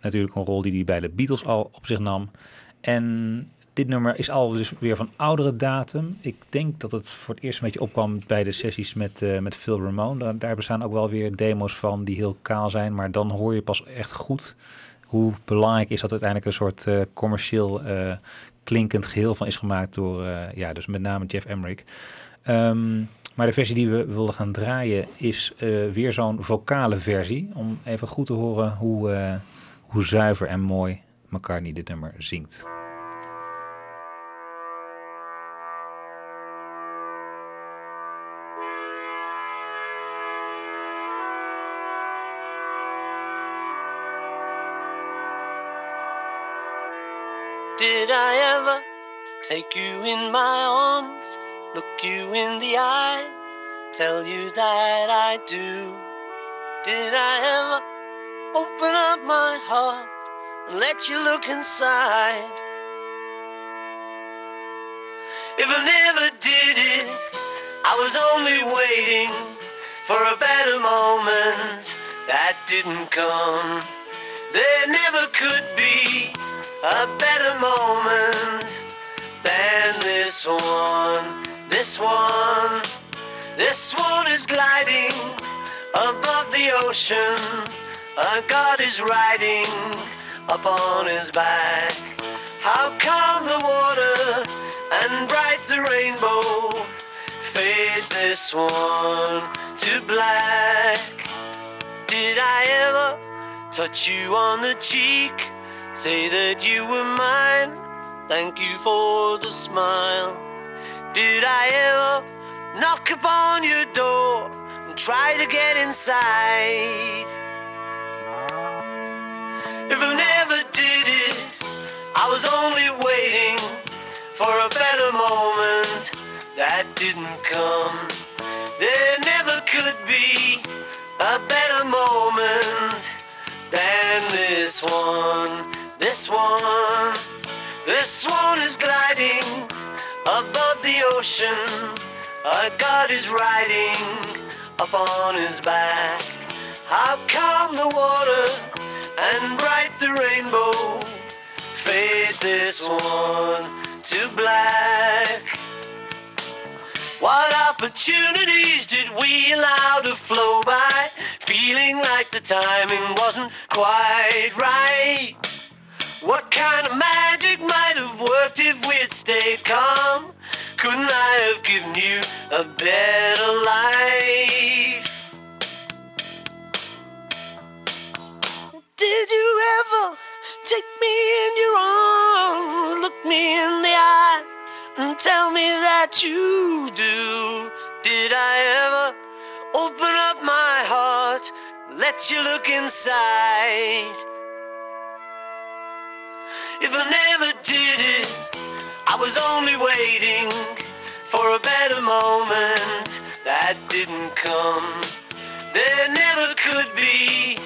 Natuurlijk een rol die hij bij de Beatles al op zich nam. En dit nummer is al dus weer van oudere datum. Ik denk dat het voor het eerst een beetje opkwam bij de sessies met, met Phil Ramone. Daar, bestaan ook wel weer demo's van die heel kaal zijn. Maar dan hoor je pas echt goed hoe belangrijk is dat uiteindelijk een soort commercieel eh, klinkend geheel van is gemaakt door, eh, ja, dus met name Jeff Emmerich. Ehm, Maar de versie die we wilden gaan draaien is eh, weer zo'n vocale versie. Om even goed te horen hoe, eh, hoe zuiver en mooi McCartney dit nummer zingt. Did I ever take you in my arms, look you in the eye, tell you that I do? Did I ever open up my heart and let you look inside? If I never did it, I was only waiting for a better moment that didn't come. There never could be a better moment than this one. This one, this one is gliding above the ocean. A god is riding upon his back. How calm the water and bright the rainbow fade this one to black. Did I ever touch you on the cheek? Say that you were mine. Thank you for the smile. Did I ever knock upon your door and try to get inside? If I never did it, I was only waiting for a better moment that didn't come. There never could be a better moment than this one. This one, this one is gliding above the ocean. A god is riding upon his back. How calm the water and bright the rainbow. Fade this one to black. What opportunities did we allow to flow by? Feeling like the timing wasn't quite right. What kind of magic might have worked if we had stayed calm? Couldn't I have given you a better life? Did you ever take me in your arms, look me in the eye, and tell me that you do? Did I ever open up my heart, let you look inside? If I never did it, I was only waiting for a better moment that didn't come. There never could be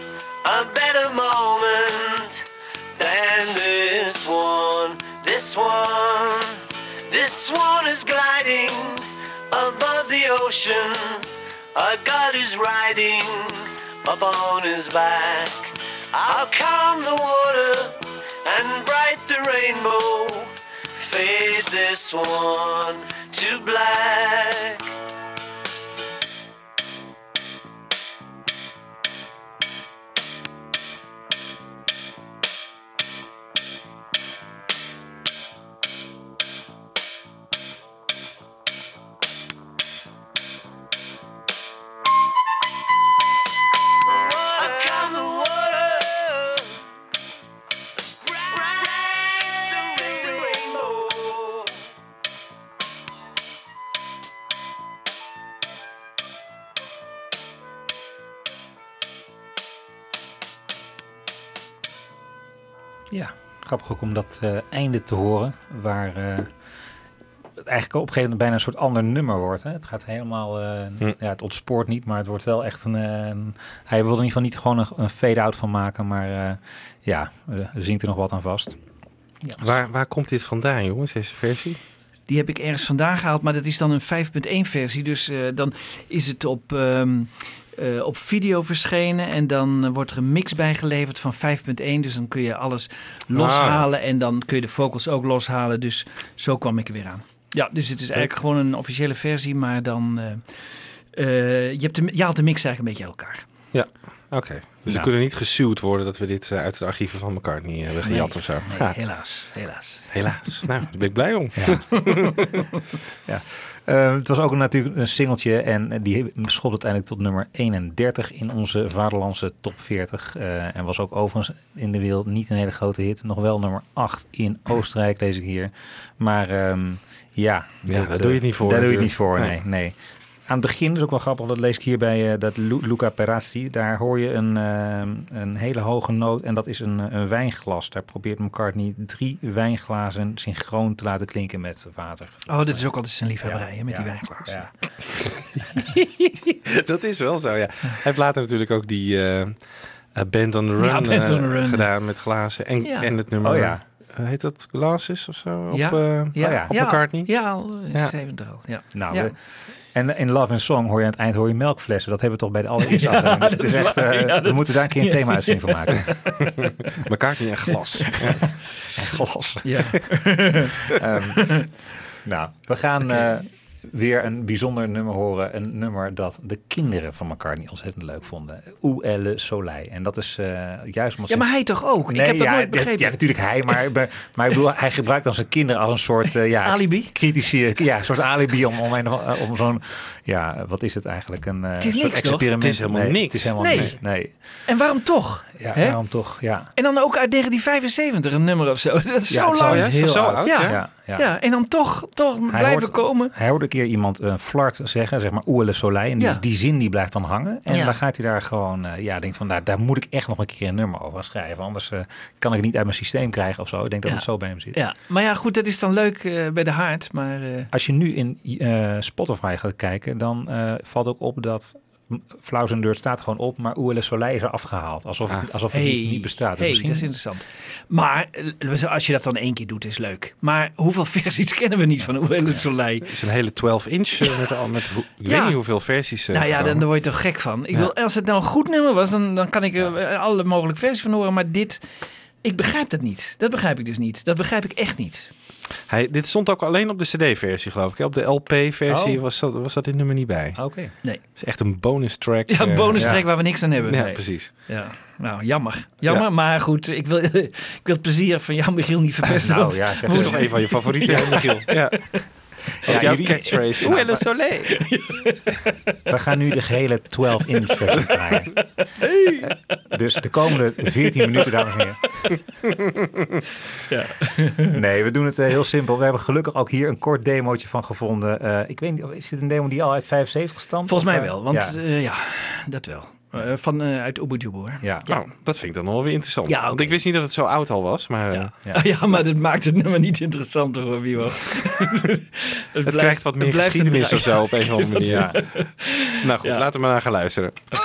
a better moment than this one. This one, this one is gliding above the ocean. A god is riding upon his back. I'll calm the water and bright the rainbow. Fade this one to black. Ja, grappig ook om dat eh, einde te horen, waar eh, het eigenlijk op een gegeven moment bijna een soort ander nummer wordt. Hè? Het gaat helemaal, eh, ja, het ontspoort niet, maar het wordt wel echt een... een- hij wilde in ieder geval niet gewoon een, een fade-out van maken, maar eh, ja, er zingt er nog wat aan vast. Waar, waar komt dit vandaan, jongens, deze versie? Die heb ik ergens vandaan gehaald, maar dat is dan een 5.1 versie. Dus eh, dan is het op, ehm, eh, op video verschenen en dan eh, wordt er een mix bijgeleverd van 5.1. Dus dan kun je alles loshalen en dan kun je de vocals ook loshalen. Dus zo kwam ik er weer aan. Ja, dus het is eigenlijk gewoon een officiële versie, maar dan... eh, je, hebt de, je haalt de mix eigenlijk een beetje uit elkaar. Ja, oké. Dus we Nou. kunnen niet gesuwd worden dat we dit uit de archieven van McCartney hebben gejat Nee, of zo. nee, Ja. helaas, helaas. Helaas. Nou, daar ben ik blij om. Ja. ja. Eh, het was ook natuurlijk een singeltje en die schopt uiteindelijk tot nummer 31 in onze vaderlandse top 40. Eh, en was ook overigens in de wereld niet een hele grote hit. Nog wel nummer 8 in Oostenrijk, lees ik hier. Maar ehm, ja, Ja, dat, daar doe je het niet voor Daar doe je het niet voor, nee. nee. Aan het begin is ook wel grappig, dat lees ik hier bij eh, dat Lu- Luca Perazzi. Daar hoor je een, ehm, een hele hoge noot en dat is een, een wijnglas. Daar probeert McCartney drie wijnglazen synchroon te laten klinken met water. Oh, dit is ook altijd zijn liefhebberij hè, met Ja, die wijnglazen. ja. dat is wel zo, ja. Hij heeft later natuurlijk ook die eh, eh, Band on the Run, Ja, Band eh, on the Run. gedaan met glazen. En, Ja. en het nummer, Oh ja. eh, heet dat Glasses of zo? Op, Ja. eh, Ja. op Ja. McCartney? Ja, al in Ja. 70 al. Ja. Nou, Ja. we- en in Love and Song hoor je aan het eind hoor je melkflessen. Dat hebben we toch bij de allereerste Ja, aflevering. Dus dat is echt, eh, we moeten daar een keer een Ja. thema-uitzending van maken. McCartney en glas. En glas. Ja. Ehm, nou, we gaan weer een bijzonder nummer horen. Een nummer dat de kinderen van McCartney ontzettend leuk vonden. Où est le soleil. En dat is eh, juist omdat Ja, maar hij toch ook? Ik Nee, heb dat ja, nooit ja, begrepen. Ja, natuurlijk hij, maar, maar, ik bedoel, hij gebruikt dan zijn kinderen als een soort eh, ja, Alibi? kritische, ja, een soort alibi om, om, een, om zo'n, ja, wat is het eigenlijk? Een, eh, Het is niks, experiment. Het is helemaal nee, niks. Het is helemaal Nee. niks. Nee. En waarom toch? Ja, Hè? waarom toch? Ja. En dan ook uit 1975 een nummer of zo. Dat is Ja, zo het lang. heel Zo oud. oud, Ja. ja? Ja, ja. En dan toch, toch Hij blijven hoort- komen. Hij hoorde een keer iemand een flart zeggen, zeg maar, Où est le soleil. En die, Ja. die zin die blijft dan hangen. En Ja. dan gaat hij daar gewoon, eh, ja, denkt van, nou, daar moet ik echt nog een keer een nummer over schrijven. Anders eh, kan ik het niet uit mijn systeem krijgen of zo. Ik denk dat Ja. het zo bij hem zit. Ja, maar ja, goed, dat is dan leuk eh, bij de haard. Maar eh, Als je nu in eh, Spotify gaat kijken, dan eh, valt ook op dat Flauws en Dirt staat gewoon op, maar Où est le soleil is er afgehaald. Alsof, Ah. alsof het niet, niet bestaat. Dus hey, misschien- dat is interessant. Maar eh, als je dat dan één keer doet, is leuk. Maar hoeveel versies kennen we niet van Hoe le Soleil? Het is een hele 12 inch eh, met, al met hoe- ik Ja. weet niet hoeveel versies. eh, Nou ja, dan, daar word je toch gek van. Ik Ja. wil, als het nou een goed nummer was, dan, dan kan ik er alle mogelijke versies van horen. Maar dit, ik begrijp dat niet. Dat begrijp ik dus niet. Dat begrijp ik echt niet. Hij, dit stond ook alleen op de CD-versie, geloof ik. Op de LP-versie Oh. was, dat, was dat dit nummer niet bij. Oké. Nee. Het is echt een bonus track. Ja, een eh, bonus track ja. waar we niks aan hebben. Ja, Nee. precies. Ja, nou jammer. Jammer, Ja. maar goed, ik wil, ik wil het plezier van jou, Michiel, niet verpesten. Nou, ja, Het is toch een van je favorieten, hè, Michiel? Ja. Ja, jouw catchphrase. Hoe le soleil? We gaan nu de gehele 12-inch versie draaien. Dus de komende 14 minuten, dames en heren. Nee, we doen het eh, heel simpel. We hebben gelukkig ook hier een kort demootje van gevonden. Eh, ik weet niet, is dit een demo die al uit 75 stamt? Volgens mij eh, wel, want ja. ja, ja dat wel. Eh, van eh, uit Oebujubu, hoor. Ja. Nou, dat vind ik dan nog wel weer interessant. Ja, Want ik wist niet dat het zo oud al was, maar eh, Ja. Ja. maar dat maakt het nummer niet interessanter hoor, Wiebo. het het krijgt wat meer geschiedenis of zo op een of andere manier. Ja. Nou goed, Ja. laten we maar naar gaan luisteren. Où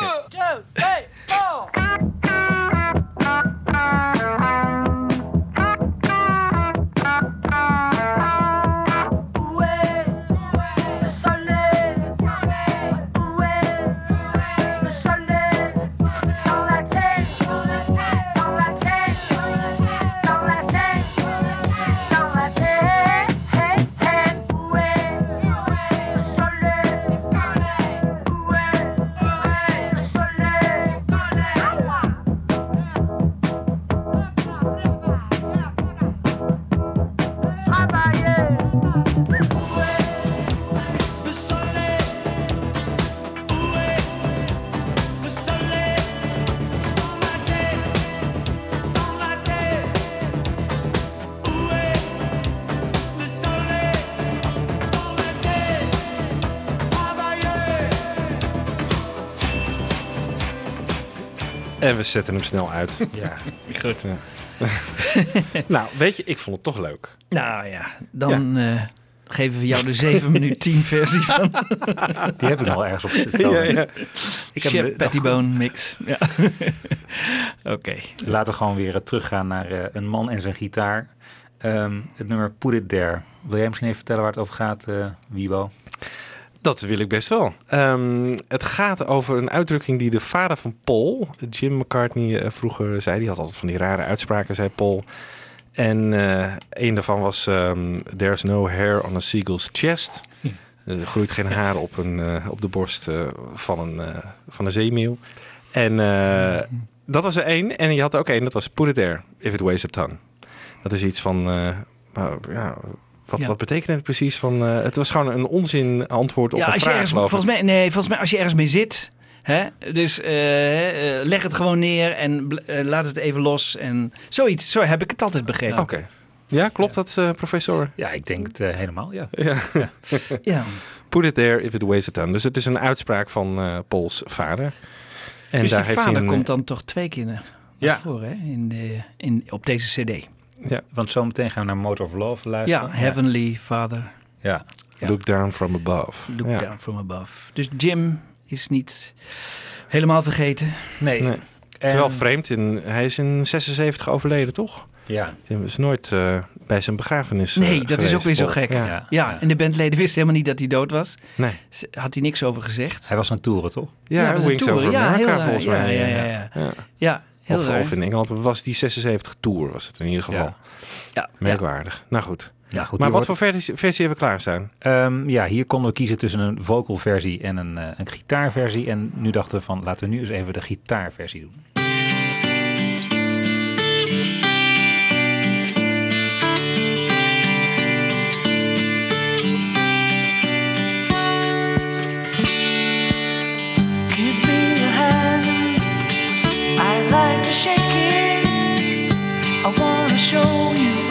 En we zetten hem snel uit. Ja. Goed. nou, weet je, ik vond het toch leuk. Nou ja, dan eh, geven we jou de 7 minuut 10 versie van Die heb ik nog wel ergens op zitten. Ja, ja. Ik heb de- Pettibone mix. Ja. Oké. Laten we gewoon weer eh, teruggaan naar eh, een man en zijn gitaar. Ehm, het nummer Put It There. Wil jij misschien even vertellen waar het over gaat, eh Wiebo? Dat wil ik best wel. Ehm, het gaat over een uitdrukking die de vader van Paul, Jim McCartney, eh, vroeger zei. Die had altijd van die rare uitspraken, zei Paul. En eh, een daarvan was: ehm, There's no hair on a seagull's chest. Er groeit geen haar op, een, eh, op de borst van, een, van een zeemeeuw. En dat was er één. En je had er ook één, dat was Put it there, if it weighs a ton. Dat is iets van, nou, ja, wat, Ja. wat betekent het precies? Van, eh, het was gewoon een onzin antwoord op Ja, een als je vraag, ergens, geloof ik. volgens mij, nee, volgens mij als je ergens mee zit, hè, dus eh, eh, leg het gewoon neer en bl- laat het even los en zoiets. Zo heb ik het altijd begrepen. Oké. Ja, klopt dat, eh, professor? Ja, ik denk het helemaal, ja. Ja. Ja. Put it there if it weighs a ton. Dus het is een uitspraak van eh Pauls vader. En dus daar die heeft vader komt dan toch twee keer naar Ja. voren hè, in de, in, op deze cd. Ja. Want zometeen gaan we naar Motor of Love luisteren. Ja, Heavenly Father, Ja. Ja. Look down from above. Look Ja. Down From Above. Dus Jim is niet helemaal vergeten. Nee. Nee. Terwijl vreemd, in, hij is in 76 overleden, toch? Ja. Hij is nooit eh, bij zijn begrafenis eh, Nee, dat is ook weer zo gek. Ja. Ja, Ja. en de bandleden wisten helemaal niet dat hij dood was. Nee. Z- Had hij niks over gezegd. Hij was aan toeren, toch? Ja, hij was een Wings tour. Over Ja, America, heel volgens Ja, mij. ja, eh, ja, ja. ja. Heel Of, raar. of in Engeland was die 76 Tour, was het in ieder geval. Ja. Ja, Merkwaardig. Nou goed. Ja, goed. maar wat hoort- voor versie, versie hebben we klaarstaan? Ehm, ja, hier konden we kiezen tussen een vocal versie en een, eh, een gitaarversie. En nu dachten we van, laten we nu eens even de gitaarversie doen. I wanna show you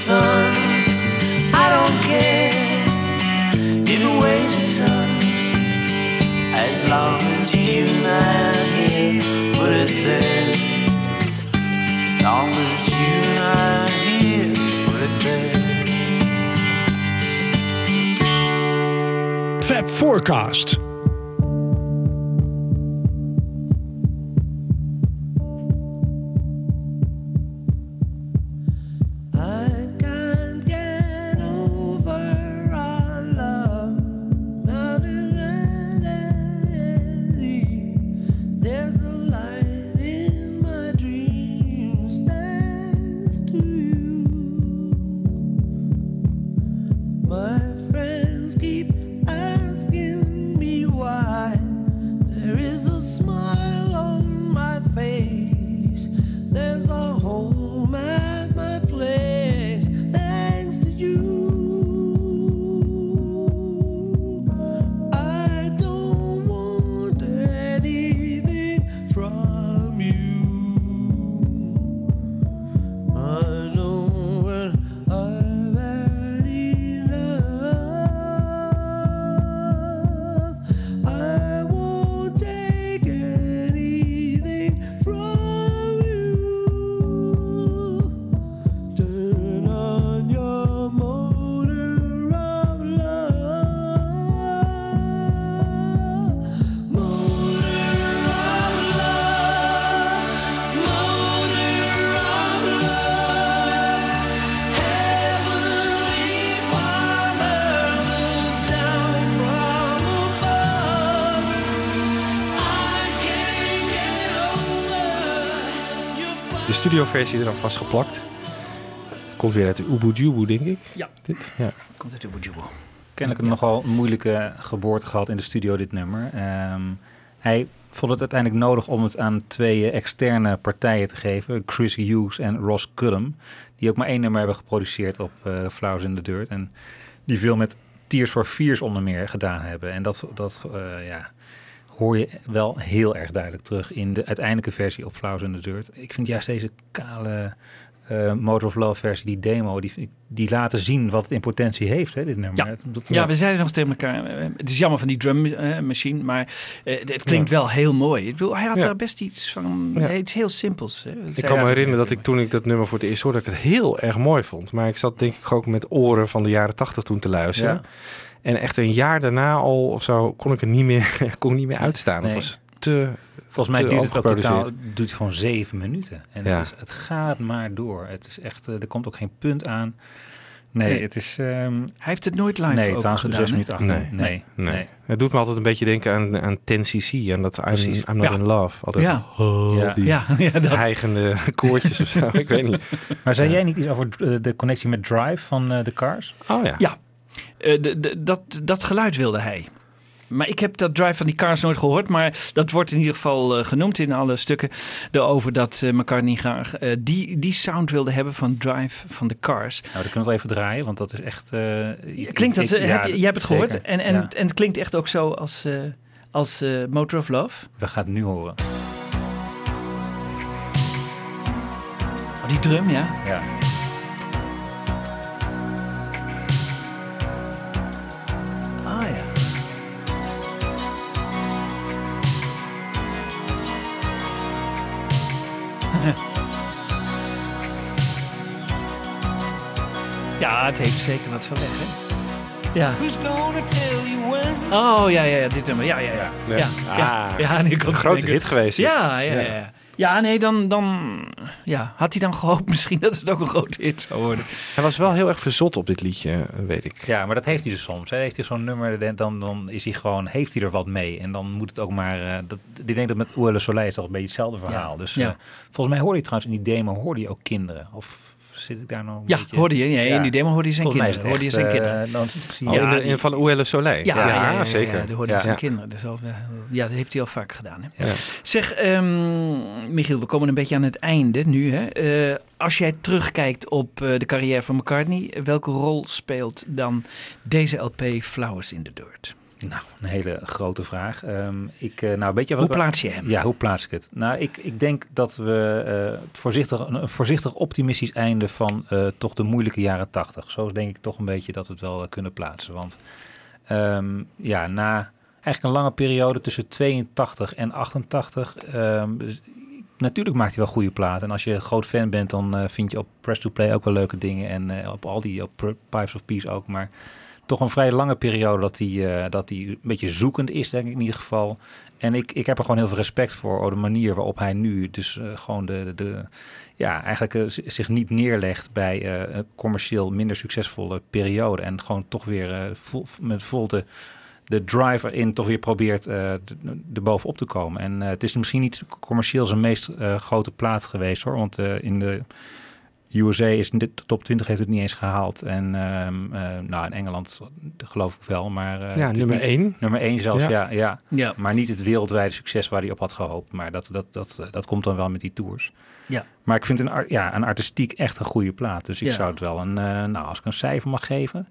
son. I don't care if it weighs a ton, as long as you and I are here. Put it there. As Long as you and I are here. Put it there. Fab Forecast. De studioversie er dan vastgeplakt. Komt weer uit de Ubu Jubu, denk ik. Ja. Dit? Ja. Komt uit Kennelijk een nogal moeilijke geboorte gehad in de studio, dit nummer. Ehm, hij vond het uiteindelijk nodig om het aan twee externe partijen te geven. Chris Hughes en Ross Cullum. Die ook maar één nummer hebben geproduceerd op eh Flowers in the Dirt. En die veel met Tears for Fears onder meer gedaan hebben. En dat, dat eh, ja, hoor je wel heel erg duidelijk terug in de uiteindelijke versie op Flowers in the Dirt. Ik vind juist deze kale eh Motor of Love versie, die demo, die, die laten zien wat het in potentie heeft, hè, dit nummer. Ja, Dat- ja, we zeiden nog tegen elkaar. eh, Het is jammer van die drummachine, maar eh, het klinkt Ja. wel heel mooi. Ik bedoel, hij had Ja. daar best iets van, Ja. eh, iets heel simpels. hè. Ik kan me herinneren dat ik toen ik dat nummer voor het eerst hoorde, dat ik het heel erg mooi vond. Maar ik zat denk ik ook met oren van de jaren tachtig toen te luisteren. En echt een jaar daarna al of zo kon ik het niet meer, kon ik niet meer uitstaan. Nee. Het was te Volgens mij te duurt het ook totaal duurt het gewoon zeven minuten. En Ja. het, is- het gaat maar door. Het is echt, eh, er komt ook geen punt aan. Nee, Nee. het is... ehm, Hij heeft het nooit live nee, gedaan, zes hè? minuten achter. Nee, nee. Nee. Het doet me altijd een beetje denken aan, aan 10cc en dat I'm. I'm Not Ja. in Love. Altijd, Ja. oh, Ja. die Ja, ja, dat. hijgende koortjes of zo. Ik weet niet. Maar zei Ja. jij niet iets over eh, de connectie met Drive van eh, de Cars? Oh ja. Ja, dat, dat geluid wilde hij. Maar ik heb dat drive van die Cars nooit gehoord. Maar dat wordt in ieder geval eh, genoemd in alle stukken. Erover dat eh, McCartney graag eh, die, die sound wilde hebben van drive van de Cars. Nou, dan kunnen we het even draaien, want dat is echt... eh, Klinkt dat, ik- eh, ja, heb je, hebt het gehoord. zeker. En, en, Ja. en het klinkt echt ook zo als, eh, als eh, Motor of Love. We gaan het nu horen. Oh, die drum, ja. Ja. ja, het heeft zeker wat van weg, hè? Ja. Who's gonna tell you when? Oh, ja, ja, ja, dit nummer. Ja, ja, ja. Ja, ja, ja. Ah, ja, nu komt een grote hit geweest. Ja, ja, ja. Ja. nee, dan, dan ja, had hij dan gehoopt misschien dat het ook een grote hit zou worden. Hij was wel heel erg verzot op dit liedje, weet ik. Ja, maar dat heeft hij dus soms. Hè. Heeft hij zo'n nummer, dan, dan is hij gewoon, heeft hij er wat mee. En dan moet het ook maar, eh, dat, ik denk dat met Oele Soleil is toch een beetje hetzelfde verhaal. Dus ja. eh, volgens mij hoorde je trouwens in die demo, hoorde je ook kinderen. Of zit ik daar nog een Ja, beetje... hoorde je. Ja, in die demo hoorde je zijn Volgens kinderen. Hoorde je zijn eh, kinderen. dan Oh, in de, in die- van Soleil. Ja, ja, ja, ja, zeker. Ja, die hoorde Ja. je zijn kinderen. Dus al, eh, ja, dat heeft hij al vaak gedaan. Hè? Ja. Zeg, ehm, Michiel, we komen een beetje aan het einde nu. Hè? Eh, als jij terugkijkt op eh, de carrière van McCartney, welke rol speelt dan deze LP Flowers in the Dirt? Nou, een hele grote vraag. Ehm, ik, eh, nou, weet je wat Hoe plaats je hem? Ja, hoe plaats ik het? Nou, ik, ik denk dat we eh, voorzichtig, een, voorzichtig optimistisch einde van eh, toch de moeilijke jaren tachtig. Zo denk ik toch een beetje dat we het wel kunnen plaatsen. Want ehm, ja, na eigenlijk een lange periode tussen 82 en 88. ehm, dus natuurlijk maakt hij wel goede platen. En als je een groot fan bent, dan vind je op Press to Play ook wel leuke dingen. En op al die, op Pipes of Peace ook. Maar toch een vrij lange periode dat hij, eh, dat hij een beetje zoekend is, denk ik in ieder geval. En ik, ik heb er gewoon heel veel respect voor, op de manier waarop hij nu dus eh, gewoon de, de, ja, eigenlijk z- zich niet neerlegt bij een commercieel minder succesvolle periode. En gewoon toch weer vol, met vol de, de drive erin toch weer probeert er bovenop te komen. En het is misschien niet commercieel zijn meest grote plaat geweest hoor, want in de USA is de top 20 heeft het niet eens gehaald. En ehm, eh, nou, in Engeland geloof ik wel, maar... eh, Ja, nummer niet- één. Nummer 1 zelfs, Ja. ja. ja, Ja. Maar niet het wereldwijde succes waar hij op had gehoopt. Maar dat, dat, dat, eh, dat komt dan wel met die tours. Ja. Maar ik vind een, ja, een artistiek echt een goede plaat. Dus ik Ja. zou het wel een, eh, nou, als ik een cijfer mag geven,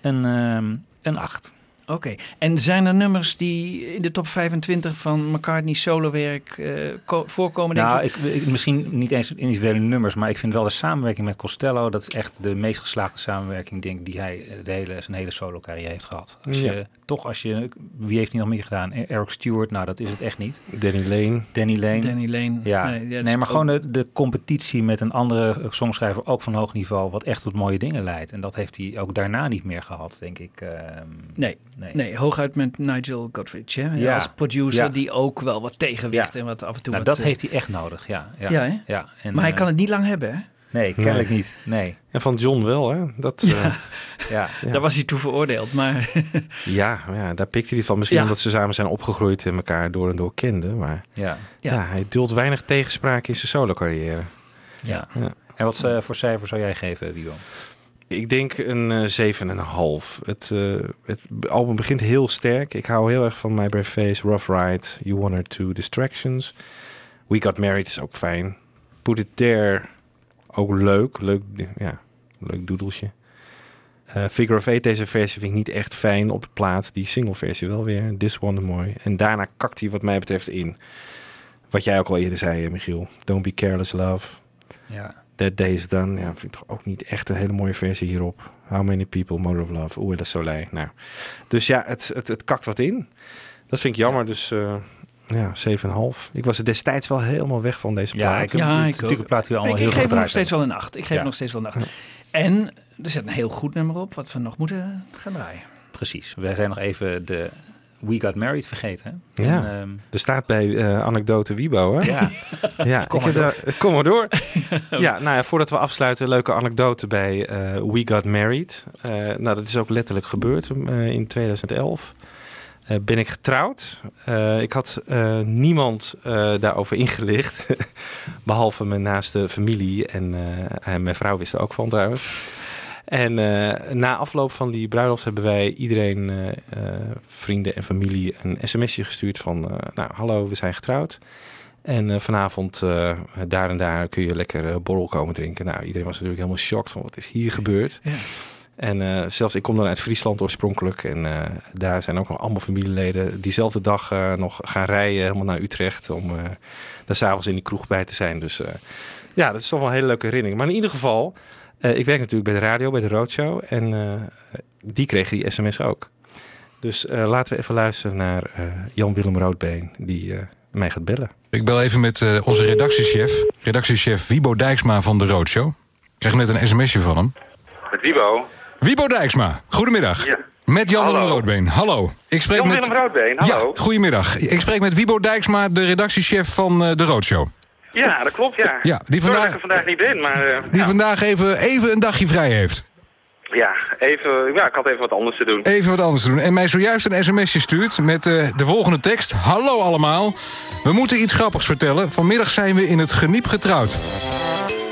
een, ehm een 8. Oké, en zijn er nummers die in de top 25 van McCartney solowerk eh, ko- voorkomen? Denk Nou, je? ik, ik- misschien niet eens individuele nummers, maar ik vind wel de samenwerking met Costello, dat is echt de meest geslaagde samenwerking, denk ik, die hij eh, de hele, zijn hele solo carrière heeft gehad. Als Ja. je, toch als je, wie heeft hij nog meer gedaan? E- Eric Stewart, nou dat is het echt niet. Danny Lane. Danny Lane. Danny Lane. Ja, Nee, maar gewoon de, de competitie met een andere songschrijver, ook van hoog niveau, wat echt tot mooie dingen leidt. En dat heeft hij ook daarna niet meer gehad, denk ik. ehm, Nee, nee. nee. hooguit met Nigel Godrich, hè? Ja. als producer Ja. die ook wel wat tegenwicht Ja. en wat af en toe Nou, wat, dat eh, heeft hij echt nodig, ja. Ja, Ja, hè? ja. En, maar hij eh, kan het niet lang hebben, hè? Nee, kennelijk Nee. niet. Nee. En van John wel, hè? Dat, Ja. eh, Ja. Ja. Daar was hij toe veroordeeld, maar... ja, ja, daar pikt hij het van. Misschien Ja. omdat ze samen zijn opgegroeid en elkaar door en door kenden. Maar Ja. ja, Ja. hij duldt weinig tegenspraak in zijn solo carrière. Ja. Ja. En wat eh, voor cijfer zou jij geven, Wiebo? Ik denk een eh 7,5. Het, eh, het album begint heel sterk. Ik hou heel erg van My Bare Face, Rough Ride, You One or Two Distractions. We Got Married is ook fijn. Put It There, ook leuk. Leuk, ja, leuk doedeltje. Eh, Figure of Eight, deze versie vind ik niet echt fijn op de plaat. Die single versie wel weer. This One mooi. En daarna kakt hij wat mij betreft in. Wat jij ook al eerder zei, eh, Michiel. Don't Be Careless Love. Ja. That Day is Done. Ja, vind ik toch ook niet echt een hele mooie versie hierop. How Many People, Mother of Love, Oeh, Le Soleil. Nou, dus ja, het, het, het kakt wat in. Dat vind ik jammer, dus eh ja, 7,5. Ik was er destijds wel helemaal weg van deze Ja, plaat. ik heb Ja, ik natuurlijk plaat we allemaal ik, heel ik geef hem nog steeds wel een 8. Ik geef Ja. nog steeds wel een 8. En er zit een heel goed nummer op, wat we nog moeten gaan draaien. Precies. We zijn nog even de We Got Married vergeten. hè? Ja, En, ehm, er staat bij eh, anekdote Wibo, hè? Ja. ja Kom maar heb daar- kom maar door. ja, nou ja, voordat we afsluiten, leuke anekdote bij eh, We Got Married. Eh, nou, dat is ook letterlijk gebeurd in 2011. Eh, ben ik getrouwd. Ik had niemand daarover ingelicht. Behalve mijn naaste familie. En, en mijn vrouw wist er ook van trouwens. En eh, na afloop van die bruiloft hebben wij iedereen, eh, eh, vrienden en familie, een sms'je gestuurd van... nou, hallo, we zijn getrouwd. En vanavond daar en daar kun je lekker borrel komen drinken. Nou, iedereen was natuurlijk helemaal shocked van wat is hier gebeurd. Ja. En zelfs ik kom dan uit Friesland oorspronkelijk. En daar zijn ook nog allemaal familieleden diezelfde dag nog gaan rijden helemaal naar Utrecht. Om daar s'avonds in die kroeg bij te zijn. Dus ja, dat is toch wel een hele leuke herinnering. Maar in ieder geval, eh, ik werk natuurlijk bij de radio, bij de Roadshow. En eh, die kregen die sms ook. Dus eh, laten we even luisteren naar eh, Jan-Willem Roodbeen, die eh, mij gaat bellen. Ik bel even met eh, onze redactiechef, redactiechef Wibo Dijksma van de Roadshow. Ik krijg net een sms'je van hem. Met Wibo. Wibo Dijksma, goedemiddag. Ja. Met Jan-Willem. Roodbeen. Hallo. Ik spreek Jan met... Willem Roodbeen, hallo. Ja, goedemiddag. Ik spreek met Wibo Dijksma, de redactiechef van eh, de Roadshow. Ja, dat klopt, ja. Ja, die vandaag- dat ik er vandaag niet ben, maar... eh, Die ja. vandaag even, even een dagje vrij heeft. Ja, even, ja, ik had even wat anders te doen. Even wat anders te doen. En mij zojuist een sms'je stuurt met eh, de volgende tekst. Hallo allemaal. We moeten iets grappigs vertellen. Vanmiddag zijn we in het geniep getrouwd.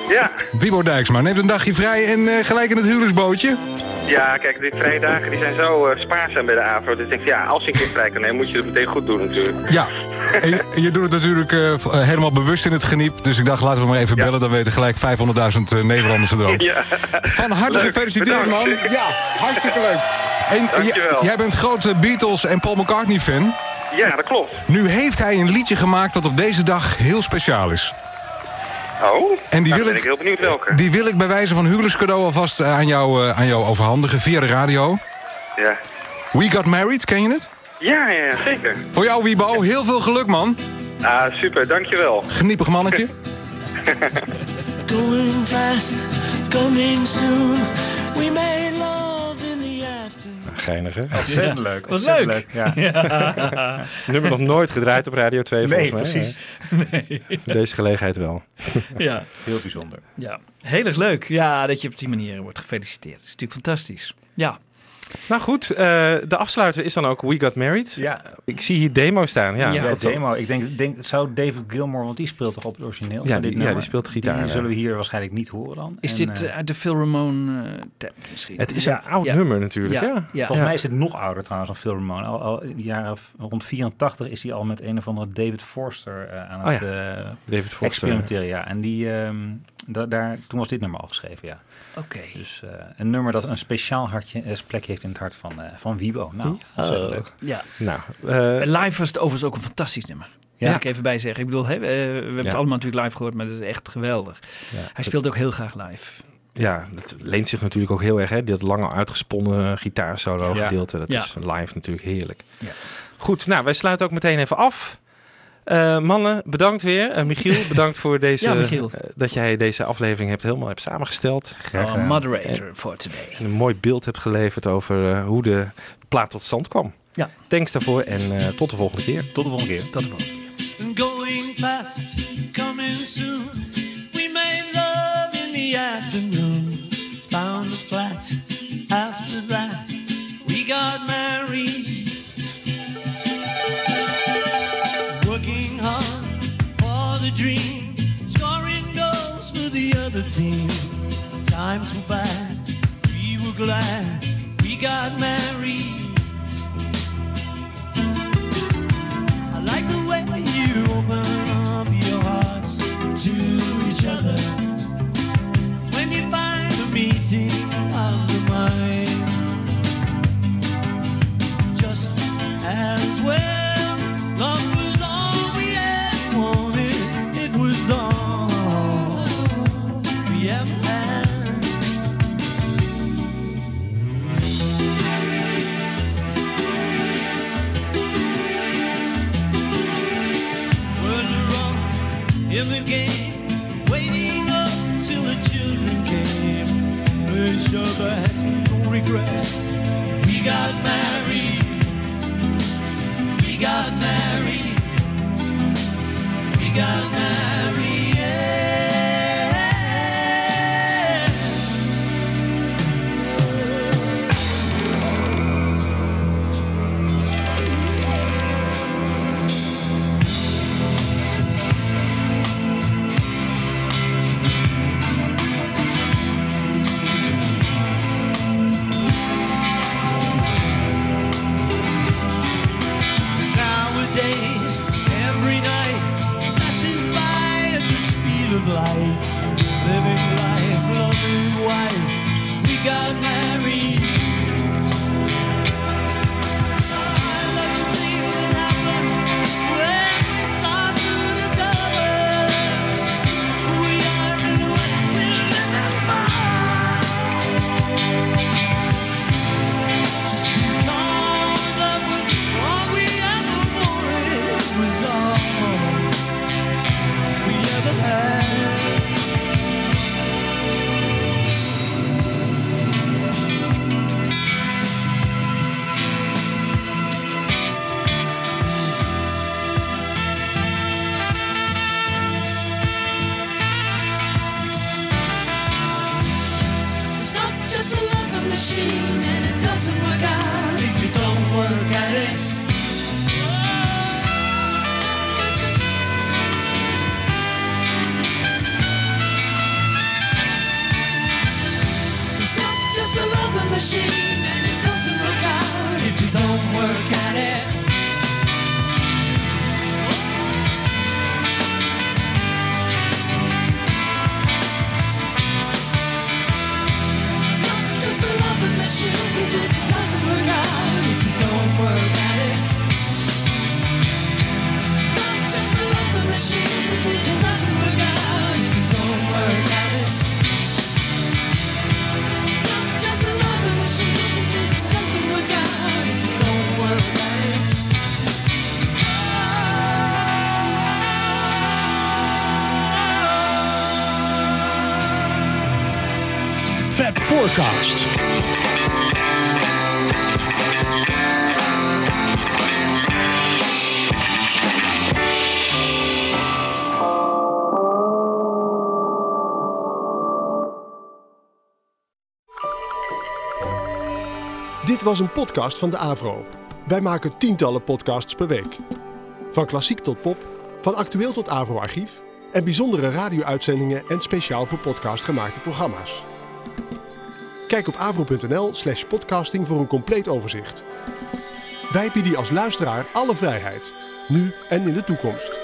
Ja. Wibo Dijksma neemt een dagje vrij en eh, gelijk in het huwelijksbootje. Ja, kijk, die vrije dagen die zijn zo eh, spaarzaam bij de AVRO. Dus ik denk, ja, als je een keer vrij kan nemen, moet je het meteen goed doen natuurlijk. Ja. En je, doet het natuurlijk eh, eh, helemaal bewust in het geniep. Dus ik dacht, laten we maar even bellen. Dan weten gelijk 500.000 eh, Nederlanders er ook. Ja. Van harte Leuk, gefeliciteerd, man. Ja, hartstikke leuk. En jij bent grote Beatles en Paul McCartney-fan. Ja, dat klopt. Nu heeft hij een liedje gemaakt dat op deze dag heel speciaal is. Oh, En die nou, wil ben ik- ik heel benieuwd welke. Die wil ik bij wijze van huwelijkscadeau alvast eh, aan jou, eh, aan jou overhandigen via de radio. Ja. We Got Married, ken je het? Ja, ja, ja, zeker. Voor jou, Wiebo, heel veel geluk, man. Ah, super, dankjewel. Geniepig mannetje. Going fast, coming soon. We made love. Geinig, hè? Ontzettend leuk, Wat leuk. leuk, ja. Nummer nog nooit gedraaid op Radio 2, Nee, volgens mij. precies. Nee. Deze gelegenheid wel. Ja. Heel bijzonder. Ja, heel erg leuk. Ja, dat je op die manier wordt gefeliciteerd. Dat is natuurlijk fantastisch. Ja. Nou goed, eh, de afsluiter is dan ook We Got Married. Ja. Ik zie hier demo staan. Ja, Ja, demo. Ik denk, denk, zou David Gilmour, want die speelt toch op het origineel? Ja, dit die- ja, die speelt gitaar, Die ja. zullen we hier waarschijnlijk niet horen dan. Is En, dit eh, eh, uit de Phil Ramone eh tijd misschien? Het is een oud Ja. nummer natuurlijk. Ja. Ja. Ja. Volgens mij is het nog ouder trouwens dan Phil Ramone. Al, al jaren rond 84 is hij al met een of andere David Forster eh, aan Oh het ja, eh, David Forster. experimenteren. Ja. En die, ehm, da- daar, toen was dit nummer al geschreven, ja. Oké. Dus eh, een nummer dat een speciaal hartje, plekje heeft in het hart van, eh, van Wibo. Nou, leuk. Ja. Nou, eh, Live was het overigens ook een fantastisch nummer. Ja. Ja. ik even bij zeggen. Ik bedoel, hè, eh, we hebben Ja. het allemaal natuurlijk live gehoord, maar dat is echt geweldig. Ja. Hij speelt ook heel graag live. ja, dat leent zich natuurlijk ook heel erg. Hè? Dat lange uitgesponnen gitaarsolo Ja. gedeelte. Dat Ja. is live natuurlijk heerlijk. Ja. Goed, nou, wij sluiten ook meteen even af. Eh, mannen, bedankt weer. Eh, Michiel, bedankt voor deze, Ja, Michiel. eh, dat jij deze aflevering hebt helemaal hebt samengesteld. Our moderator for today. En een mooi beeld hebt geleverd over eh, hoe de plaat tot stand kwam. Ja. Thanks daarvoor en eh, tot de volgende keer. Tot de volgende keer. Tot de volgende keer. Going fast, coming soon. We made love in the afternoon. Found a flat. After 17, times were bad. We were glad we got married. I like the way you open up your hearts to each other. When you find a meeting of the mind, just as well, love was all we had wanted. It was all. Was een podcast van de Avro. Wij maken tientallen podcasts per week. Van klassiek tot pop, van actueel tot Avro-archief en bijzondere radio-uitzendingen en speciaal voor podcast gemaakte programma's. Kijk op avro.nl slash podcasting voor een compleet overzicht. Wij bieden als luisteraar alle vrijheid, nu en in de toekomst.